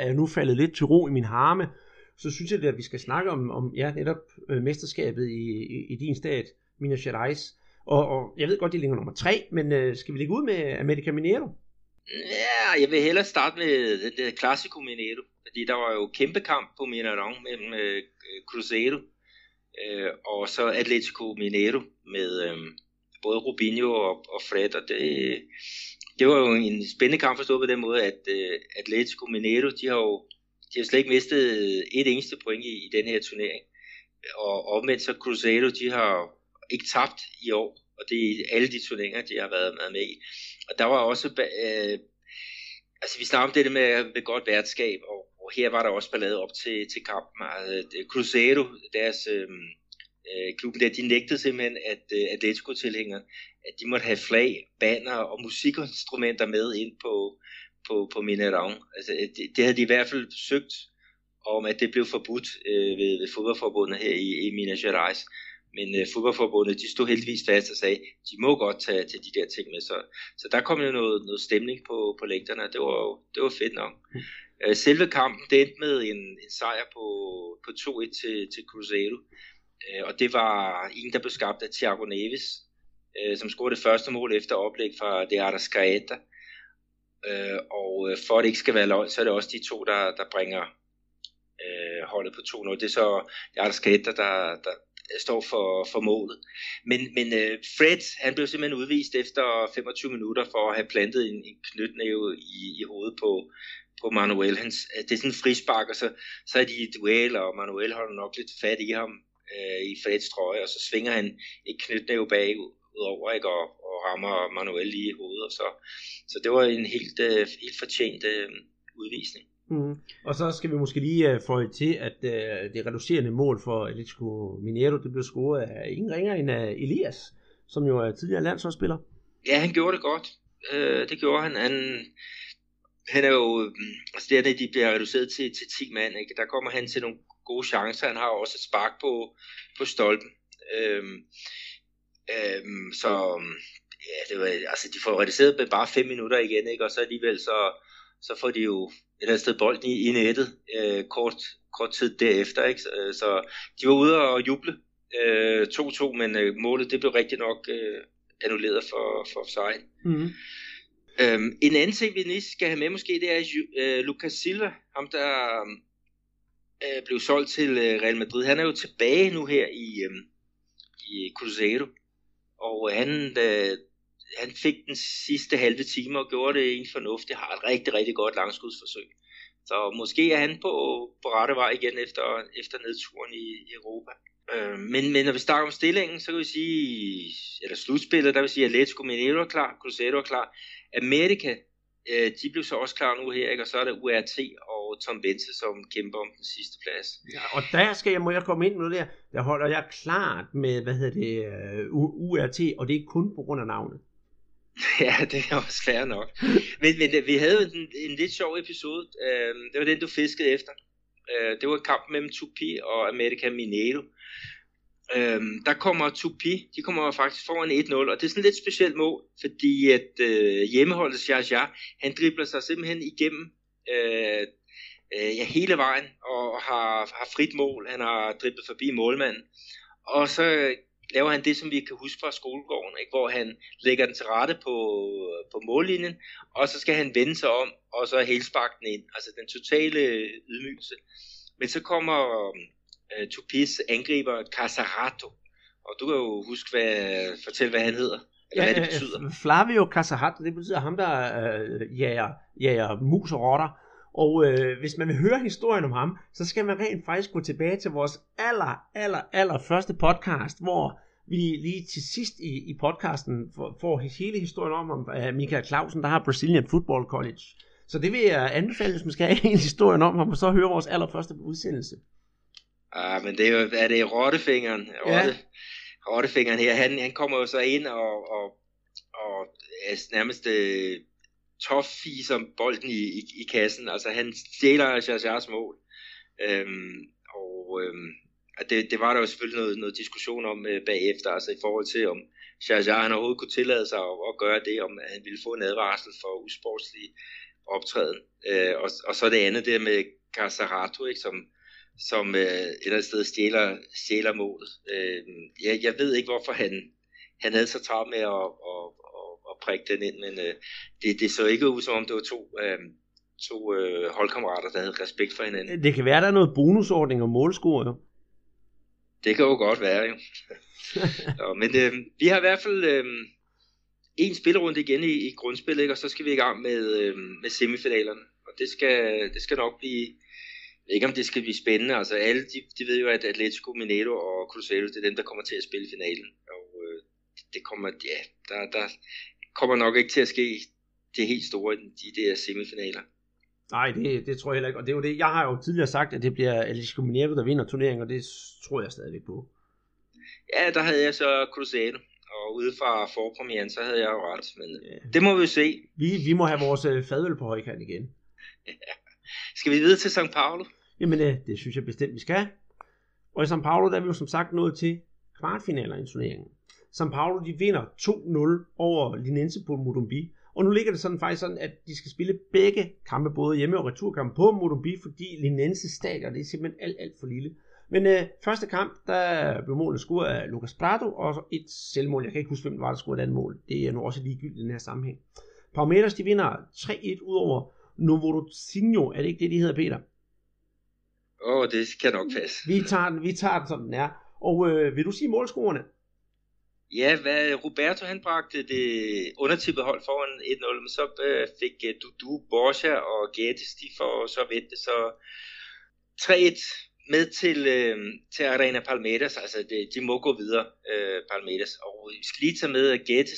er jeg nu faldet lidt til ro i min harme. Så synes jeg, at vi skal snakke om, om ja, netop øh, mesterskabet i, i, i din stat, Minas Gerais. Og, og jeg ved godt, det ligger nummer tre, men øh, skal vi ligge ud med America Mineiro? Ja, jeg vil hellere starte med det, det Classico Mineiro, fordi der var jo kæmpe kamp på Mineirão mellem øh, Cruzeiro øh, og så Atletico Mineiro med øh, både Rubinho og, og Fred, og det, det var jo en spændende kamp forstået på den måde, at øh, Atletico Mineiro, de har jo de har slet ikke mistet et eneste point i, i den her turnering. Og omvendt så Cruzeiro, de har ikke tabt i år, og det er alle de turneringer, de har været med i. Og der var også, øh, altså vi snakker om det med, med godt værtskab, og, og her var der også ballade op til, til kampen. Altså, Cruzeiro, deres øh, øh, klubben der, de nægtede simpelthen, at øh, Atletico-tilhængere, at de måtte have flag, banner og musikinstrumenter med ind på, på, på Minerang. Altså, det, det havde de i hvert fald søgt om, at det blev forbudt øh, ved, ved fodboldforbundet her i, i Minas Gerais. Men øh, fodboldforbundet, de stod heldigvis fast og sagde, de må godt tage til de der ting med. Så, så der kom jo noget, noget stemning på, på lægterne, det var, det var fedt nok. Mm. Øh, selve kampen, det endte med en, en sejr på, på 2-1 til, til Cruzeiro. Øh, og det var en, der blev skabt af Thiago Neves, øh, som scorede det første mål efter oplæg fra De Arrascaeta. Øh, og øh, for at det ikke skal være løgn, så er det også de to, der, der bringer øh, holdet på 2-0. Det er så Arrascaeta, der, der, står for, for målet. Men, men øh, Fred, han blev simpelthen udvist efter 25 minutter for at have plantet en, en knytnæve i, i hovedet på, på Manuel. Hans, det er sådan en frispark, og så, så er de i duel, og Manuel holder nok lidt fat i ham øh, i Freds trøje, og så svinger han et knytnæve bagud over, ikke, og, og rammer Manuel lige i hovedet. Og så, så det var en helt, øh, helt fortjent øh, udvisning. Mm. Og så skal vi måske lige uh, få til, at uh, det reducerende mål for Atletico Mineiro, det blev scoret af ingen ringer end af Elias, som jo er tidligere landsholdsspiller. Ja, han gjorde det godt. Uh, det gjorde han. Han, han er jo, mm, altså det er, de bliver reduceret til, til 10 mand, ikke? der kommer han til nogle gode chancer. Han har også et spark på, på stolpen. Øhm, øhm, så ja, det var, altså, de får reduceret med bare 5 minutter igen, ikke? og så alligevel så, så får de jo et eller andet sted bolden i, i nettet øh, kort, kort tid derefter. Ikke? Så, øh, så de var ude og juble 2-2, øh, men øh, målet det blev rigtig nok øh, annulleret for, for offside. Mm. Øhm, en anden ting, vi lige skal have med måske, det er øh, Lucas Silva, ham der øh, blev solgt til øh, Real Madrid. Han er jo tilbage nu her i, øh, i Cruzeiro, og han, øh, han fik den sidste halve time og gjorde det en fornuftigt. Har et rigtig, rigtig godt langskudsforsøg. Så måske er han på, på rette vej igen efter, efter nedturen i, i Europa. Øh, men, men når vi snakker om stillingen, så kan vi sige, eller slutspillet, der vil sige, at Atletico Mineiro er klar, Cruzeiro er klar. Amerika, øh, de blev så også klar nu her, ikke? og så er der URT og Tom Bense, som kæmper om den sidste plads. Ja, og der skal jeg, må jeg komme ind nu der, der holder jeg klart med, hvad hedder det, øh, uh, URT, og det er kun på grund af navnet. ja, det er også fair nok. men, men øh, vi havde en, en lidt sjov episode, Øh, det var den, du fiskede efter. Øh, det var kampen mellem Tupi og America Mineiro. Øh, der kommer Tupi, de kommer faktisk foran 1-0, og det er sådan et lidt specielt mål, fordi at øh, hjemmeholdet Jaja, han dribler sig simpelthen igennem øh, øh, ja, hele vejen, og har, har frit mål, han har driblet forbi målmanden, og så laver han det, som vi kan huske fra skolegården, ikke? hvor han lægger den til rette på, på mållinjen, og så skal han vende sig om, og så helsparke den ind, altså den totale ydmygelse. Men så kommer uh, Tupis angriber Casarato. Og du kan jo huske, hvad, fortælle, hvad han hedder. Eller ja, hvad det betyder. Flavio Casarato, det betyder ham, der øh, jager, jager mus og rotter. Og øh, hvis man vil høre historien om ham, så skal man rent faktisk gå tilbage til vores aller, aller, aller første podcast, hvor vi lige til sidst i, i podcasten får, hele historien om, om uh, Michael Clausen, der har Brazilian Football College. Så det vil jeg anbefale, hvis man skal have hele historien om ham, og så høre vores allerførste udsendelse. Ah, men det er jo, er det rottefingeren? Rotte, ja. Rottefingeren her, han, han kommer jo så ind og, og, og er nærmest øh, toffiser bolden i, i, i kassen. Altså han stjæler Chargers mål. Øhm, og øhm, det, det var der jo selvfølgelig noget, noget diskussion om øh, bagefter, altså i forhold til om Charger han overhovedet kunne tillade sig at, at gøre det, om han ville få en advarsel for usportslig optræden. Øh, og, og så det andet der med Casarato, ikke, som, som øh, et eller andet sted stjæler, stjæler målet. Øh, jeg, jeg ved ikke, hvorfor han, han havde så travlt med at, at, at, prikke den ind, men øh, det, det så ikke ud, som om det var to, øh, to øh, holdkammerater, der havde respekt for hinanden. Det kan være, der er noget bonusordning og målscore, jo. Det kan jo godt være, jo. Nå, men øh, vi har i hvert fald øh, en spillerunde igen i, i grundspillet, ikke? og så skal vi i gang med, øh, med semifinalerne. Og det skal, det skal nok blive ved ikke om det skal blive spændende, altså alle de, de ved jo, at Atletico Mineiro og Cruzeiro, det er dem, der kommer til at spille finalen, og øh, det kommer, ja, der, der kommer nok ikke til at ske det helt store i de der semifinaler. Nej, det, det tror jeg heller ikke, og det er jo det, jeg har jo tidligere sagt, at det bliver Atletico Mineiro, der vinder turneringen, og det tror jeg stadigvæk på. Ja, der havde jeg så Cruzeiro, og ude fra forpremieren, så havde jeg jo ret, men ja. det må vi se. Vi, vi må have vores øh, fadøl på højkant igen. Ja. Skal vi videre til São Paulo? Jamen, det, det synes jeg bestemt, vi skal. Og i São Paulo, der er vi jo som sagt nået til kvartfinaler i turneringen. São Paulo, de vinder 2-0 over Linense på Modumbi. Og nu ligger det sådan faktisk sådan, at de skal spille begge kampe, både hjemme- og returkampe på Modumbi, fordi Linense stadion, det er simpelthen alt, alt for lille. Men øh, første kamp, der blev målet scoret af Lucas Prado, og så et selvmål. Jeg kan ikke huske, hvem det var, der scorede et andet mål. Det er nu også ligegyldigt i den her sammenhæng. Palmeiras, de vinder 3-1 ud over Novorodzinho. Er det ikke det, de hedder, Peter? Åh, oh, det kan nok passe. Vi tager den, vi tager den som den er. Og øh, vil du sige målscorerne? Ja, hvad, Roberto han bragte det undertippede hold foran 1-0, men så øh, fik øh, Dudu, Borja og Geddes, de får så vente så 3-1 med til, øh, til Arena Palmeiras, altså det, de må gå videre, øh, Palmeiras, og vi skal lige tage med, at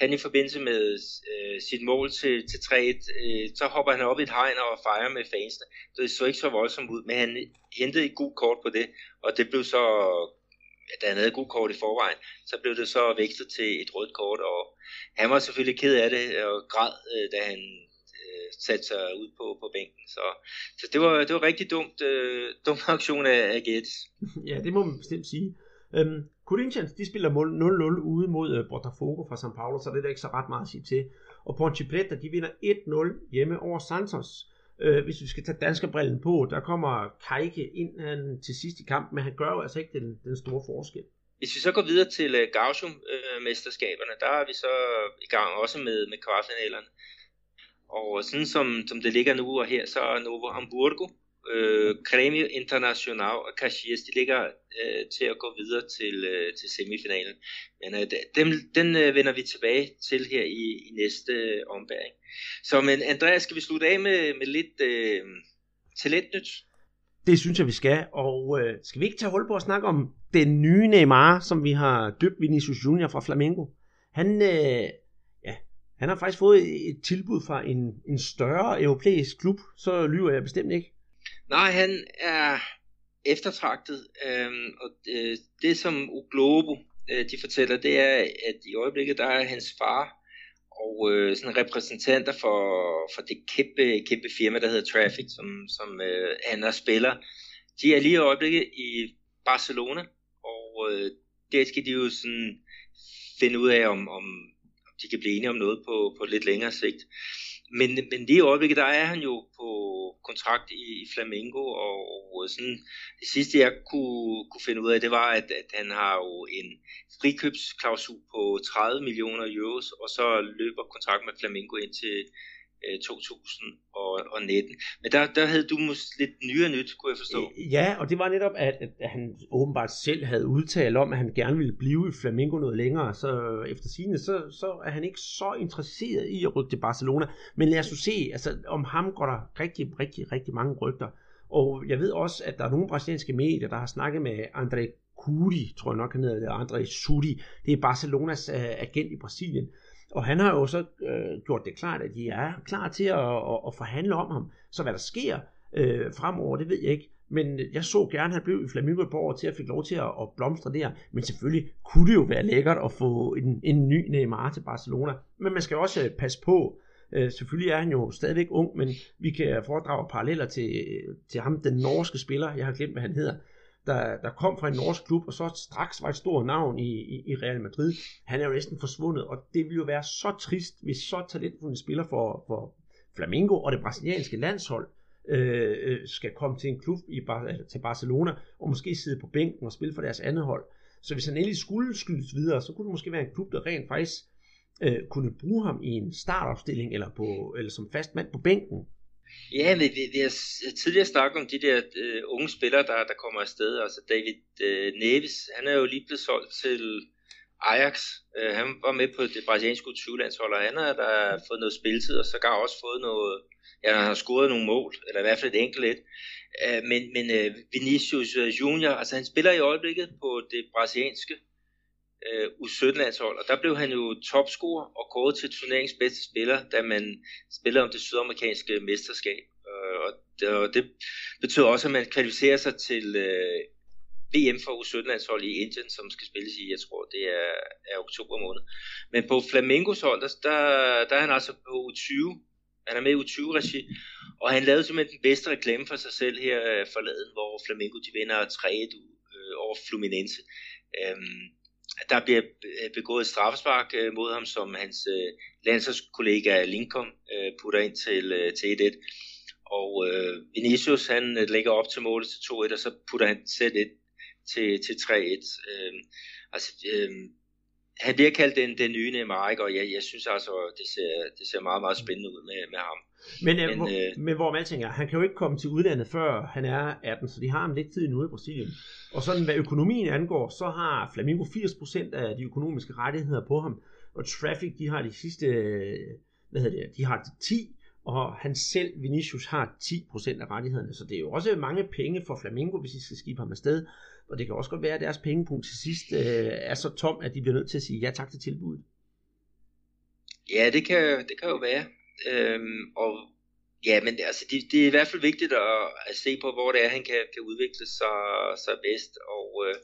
han i forbindelse med øh, sit mål til, til 3-1, øh, så hopper han op i et hegn og fejrer med fansene. Det så ikke så voldsomt ud, men han hentede et god kort på det, og det blev så, da han havde et god kort i forvejen, så blev det så vækstet til et rødt kort, og han var selvfølgelig ked af det og græd, øh, da han øh, satte sig ud på, på bænken. Så, så det, var, det var rigtig dumt, øh, dum aktion af, af Gates. ja, det må man bestemt sige. Øhm, Corinthians, de spiller 0-0 ude mod øh, Botafogo fra São Paulo, så det er der ikke så ret meget at sige til. Og Ponte Preta, de vinder 1-0 hjemme over Santos. Øh, hvis vi skal tage danskerbrillen på, der kommer Kajke ind han, til sidst i kampen, men han gør jo altså ikke den, den store forskel. Hvis vi så går videre til uh, Gaussium-mesterskaberne, der er vi så i gang også med, med kvartfinalerne. Og sådan som, som det ligger nu og her, så er Novo Hamburgo øh, Grêmio International og Caxias, de ligger øh, til at gå videre til, øh, til semifinalen. Men øh, dem, den øh, vender vi tilbage til her i, i næste øh, ombæring. Så men Andreas, skal vi slutte af med, med lidt øh, talentnyt? Det synes jeg, vi skal. Og øh, skal vi ikke tage hul på at snakke om den nye Neymar, som vi har døbt Vinicius Junior fra Flamengo? Han, øh, ja, han har faktisk fået et tilbud fra en, en større europæisk klub, så lyver jeg bestemt ikke. Nej, han er eftertragtet, øh, og øh, det som Globo øh, de fortæller, det er, at i øjeblikket der er hans far og øh, sådan repræsentanter for, for det kæmpe, kæmpe firma, der hedder Traffic, som, som øh, han er spiller, de er lige i øjeblikket i Barcelona, og øh, der skal de jo sådan finde ud af, om, om, om de kan blive enige om noget på, på lidt længere sigt. Men, men lige i øjeblikket, der er han jo på kontrakt i, i Flamengo, og, og sådan, det sidste jeg kunne, kunne finde ud af, det var, at, at han har jo en frikøbsklausul på 30 millioner euros, og så løber kontrakten med Flamengo ind til Øh, 2019. Men der, der havde du måske lidt nyere nyt, kunne jeg forstå. Øh, ja, og det var netop, at, at han åbenbart selv havde udtalt om, at han gerne ville blive i Flamengo noget længere. Så efter sine, så, så er han ikke så interesseret i at rykke til Barcelona. Men lad os jo se, altså om ham går der rigtig, rigtig, rigtig mange rygter. Og jeg ved også, at der er nogle brasilianske medier, der har snakket med André Cudi, tror jeg nok han hedder, eller André Sudi. Det er Barcelonas uh, agent i Brasilien. Og han har jo så øh, gjort det klart, at de er klar til at, at, at forhandle om ham. Så hvad der sker øh, fremover, det ved jeg ikke. Men jeg så gerne, at han blev i Flamingo et år til at fik lov til at, at blomstre der. Men selvfølgelig kunne det jo være lækkert at få en, en ny Neymar til Barcelona. Men man skal også øh, passe på. Øh, selvfølgelig er han jo stadigvæk ung, men vi kan foredrage paralleller til, øh, til ham, den norske spiller. Jeg har glemt, hvad han hedder der, der kom fra en norsk klub, og så straks var et stort navn i, i, i Real Madrid. Han er jo næsten forsvundet, og det ville jo være så trist, hvis så talentfulde spiller for, for Flamengo og det brasilianske landshold øh, øh skal komme til en klub i altså til Barcelona, og måske sidde på bænken og spille for deres andet hold. Så hvis han endelig skulle skydes videre, så kunne det måske være en klub, der rent faktisk øh, kunne bruge ham i en startopstilling eller, på, eller som fast mand på bænken. Ja, men vi, vi har tidligere snakket om de der øh, unge spillere, der, der kommer afsted. Altså David øh, Neves, han er jo lige blevet solgt til Ajax. Øh, han var med på det brasilianske 20-landshold, og han har der fået noget spilletid, og så har også fået noget, ja, han har scoret nogle mål, eller i hvert fald et enkelt et. Øh, men men øh, Vinicius øh, Junior, altså han spiller i øjeblikket på det brasilianske øh, U17-landshold, og der blev han jo topscorer og kåret til turneringens bedste spiller, da man spillede om det sydamerikanske mesterskab. Øh, og, det, og det betød også, at man kvalificerer sig til øh, VM for U17-landshold i Indien, som skal spilles i, jeg tror, det er, er oktober måned. Men på Flamengos hold, der, der, der er han altså på U20, han er med i U20-regi, og han lavede simpelthen den bedste reklame for sig selv her øh, forleden, forladen, hvor Flamengo de vinder 3 øh, over Fluminense. Øhm, der bliver øh, begået straffespark øh, mod ham, som hans øh, landsholdskollega Lincoln putter ind til, til 1-1. Og øh, Vinicius han lægger op til målet til 2-1, og så putter han selv et til, til 3-1. Øh, altså, øh, han bliver kaldt den, den nye Neymar, og jeg, jeg synes altså, det ser, det ser meget, meget spændende ud med, med ham. Men, men, hvor, øh, men hvor man tænker, han kan jo ikke komme til udlandet før han er 18, så de har ham lidt tid nu i Brasilien. Og sådan hvad økonomien angår, så har Flamingo 80% af de økonomiske rettigheder på ham, og Traffic, de har de sidste, hvad hedder det, de har 10, og han selv, Vinicius, har 10% af rettighederne, så det er jo også mange penge for Flamingo, hvis de skal skibe ham afsted, og det kan også godt være, at deres pengepunkt til sidst øh, er så tom, at de bliver nødt til at sige ja tak til tilbuddet. Ja, det kan, det kan jo være. Øhm, og ja, men altså, det, det er i hvert fald vigtigt at, at se på, hvor det er, han kan, kan udvikle sig, sig bedst. Og øh,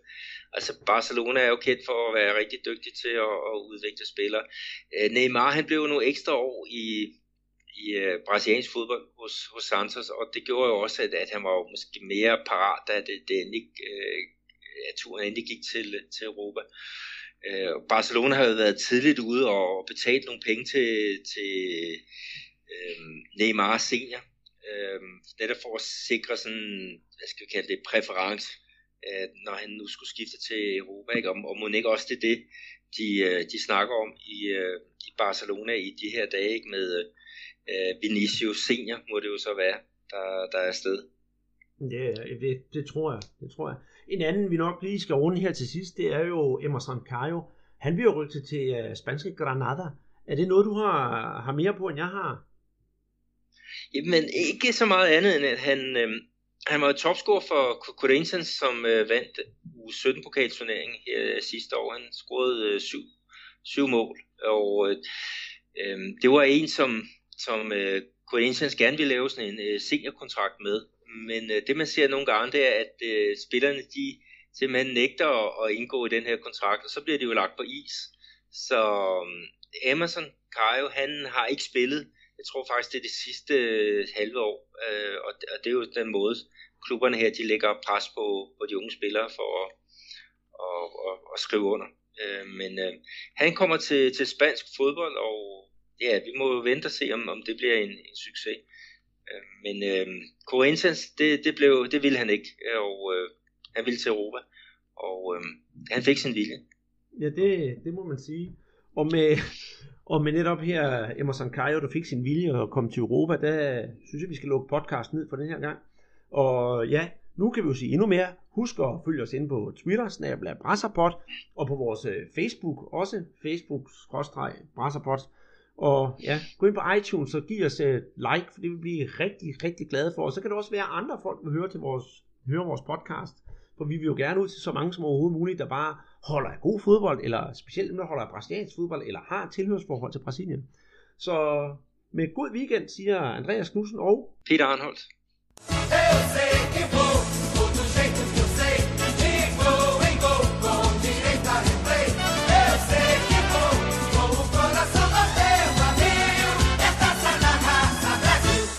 altså, Barcelona er jo kendt for at være rigtig dygtig til at, at udvikle spillere. Øh, Neymar, han blev jo nogle ekstra år i, i øh, brasiliansk fodbold hos, hos Santos, og det gjorde jo også, at, at han var jo måske mere parat, da det, det endelig, øh, at turen endelig gik til, til Europa. Øh, Barcelona har jo været tidligt ude og betalt nogle penge til, til Neymar senior, øh, netop for at sikre sådan, hvad skal vi kalde det, præference, øh, når han nu skulle skifte til Europa, ikke? Og, og må ikke også det det, de, øh, de snakker om i, øh, i Barcelona i de her dage, ikke? med øh, Vinicius senior, må det jo så være, der, der er afsted. Ja, det, det tror jeg, det tror jeg. En anden, vi nok lige skal runde her til sidst, det er jo Emerson Cayo. Han bliver rykket til uh, spanske Granada. Er det noget, du har, har mere på, end jeg har? Jamen, ikke så meget andet, end at han, øh, han var topscorer for Corinthians, som øh, vandt U17-pokalturneringen her øh, sidste år. Han scorede øh, syv, syv mål, og øh, øhm, det var en, som, som øh, Corinthians gerne ville lave sådan en øh, seniorkontrakt med. Men øh, det man ser nogle gange, det er, at øh, spillerne de simpelthen nægter at, at indgå i den her kontrakt, og så bliver det jo lagt på is. Så øh, Emerson Kajo, han har ikke spillet, jeg tror faktisk det er det sidste øh, halve år, øh, og, og det er jo den måde, klubberne her, de lægger pres på, på de unge spillere for at, at, at, at skrive under. Øh, men øh, han kommer til, til spansk fodbold, og ja, vi må jo vente og se, om, om det bliver en, en succes. Øh, men øh, Corinthians, det, det, blev, det ville han ikke, og øh, han ville til Europa, og øh, han fik sin vilje. Ja, det, det må man sige. Og med, og med netop her, Emerson Caio, der fik sin vilje og kom til Europa, der synes jeg, vi skal lukke podcast ned for den her gang. Og ja, nu kan vi jo sige endnu mere. Husk at følge os ind på Twitter, snabla Brasserpot, og på vores øh, Facebook, også Facebook-Brasserpot. Og ja, gå ind på iTunes og giv os et like, for det vil vi blive rigtig, rigtig glade for. Og så kan det også være, at andre folk vil høre, til vores, høre vores podcast. For vi vil jo gerne ud til så mange som overhovedet muligt, der bare holder af god fodbold, eller specielt dem, der holder af brasiliansk fodbold, eller har tilhørsforhold til Brasilien. Så med god weekend, siger Andreas Knudsen og Peter Arnholdt.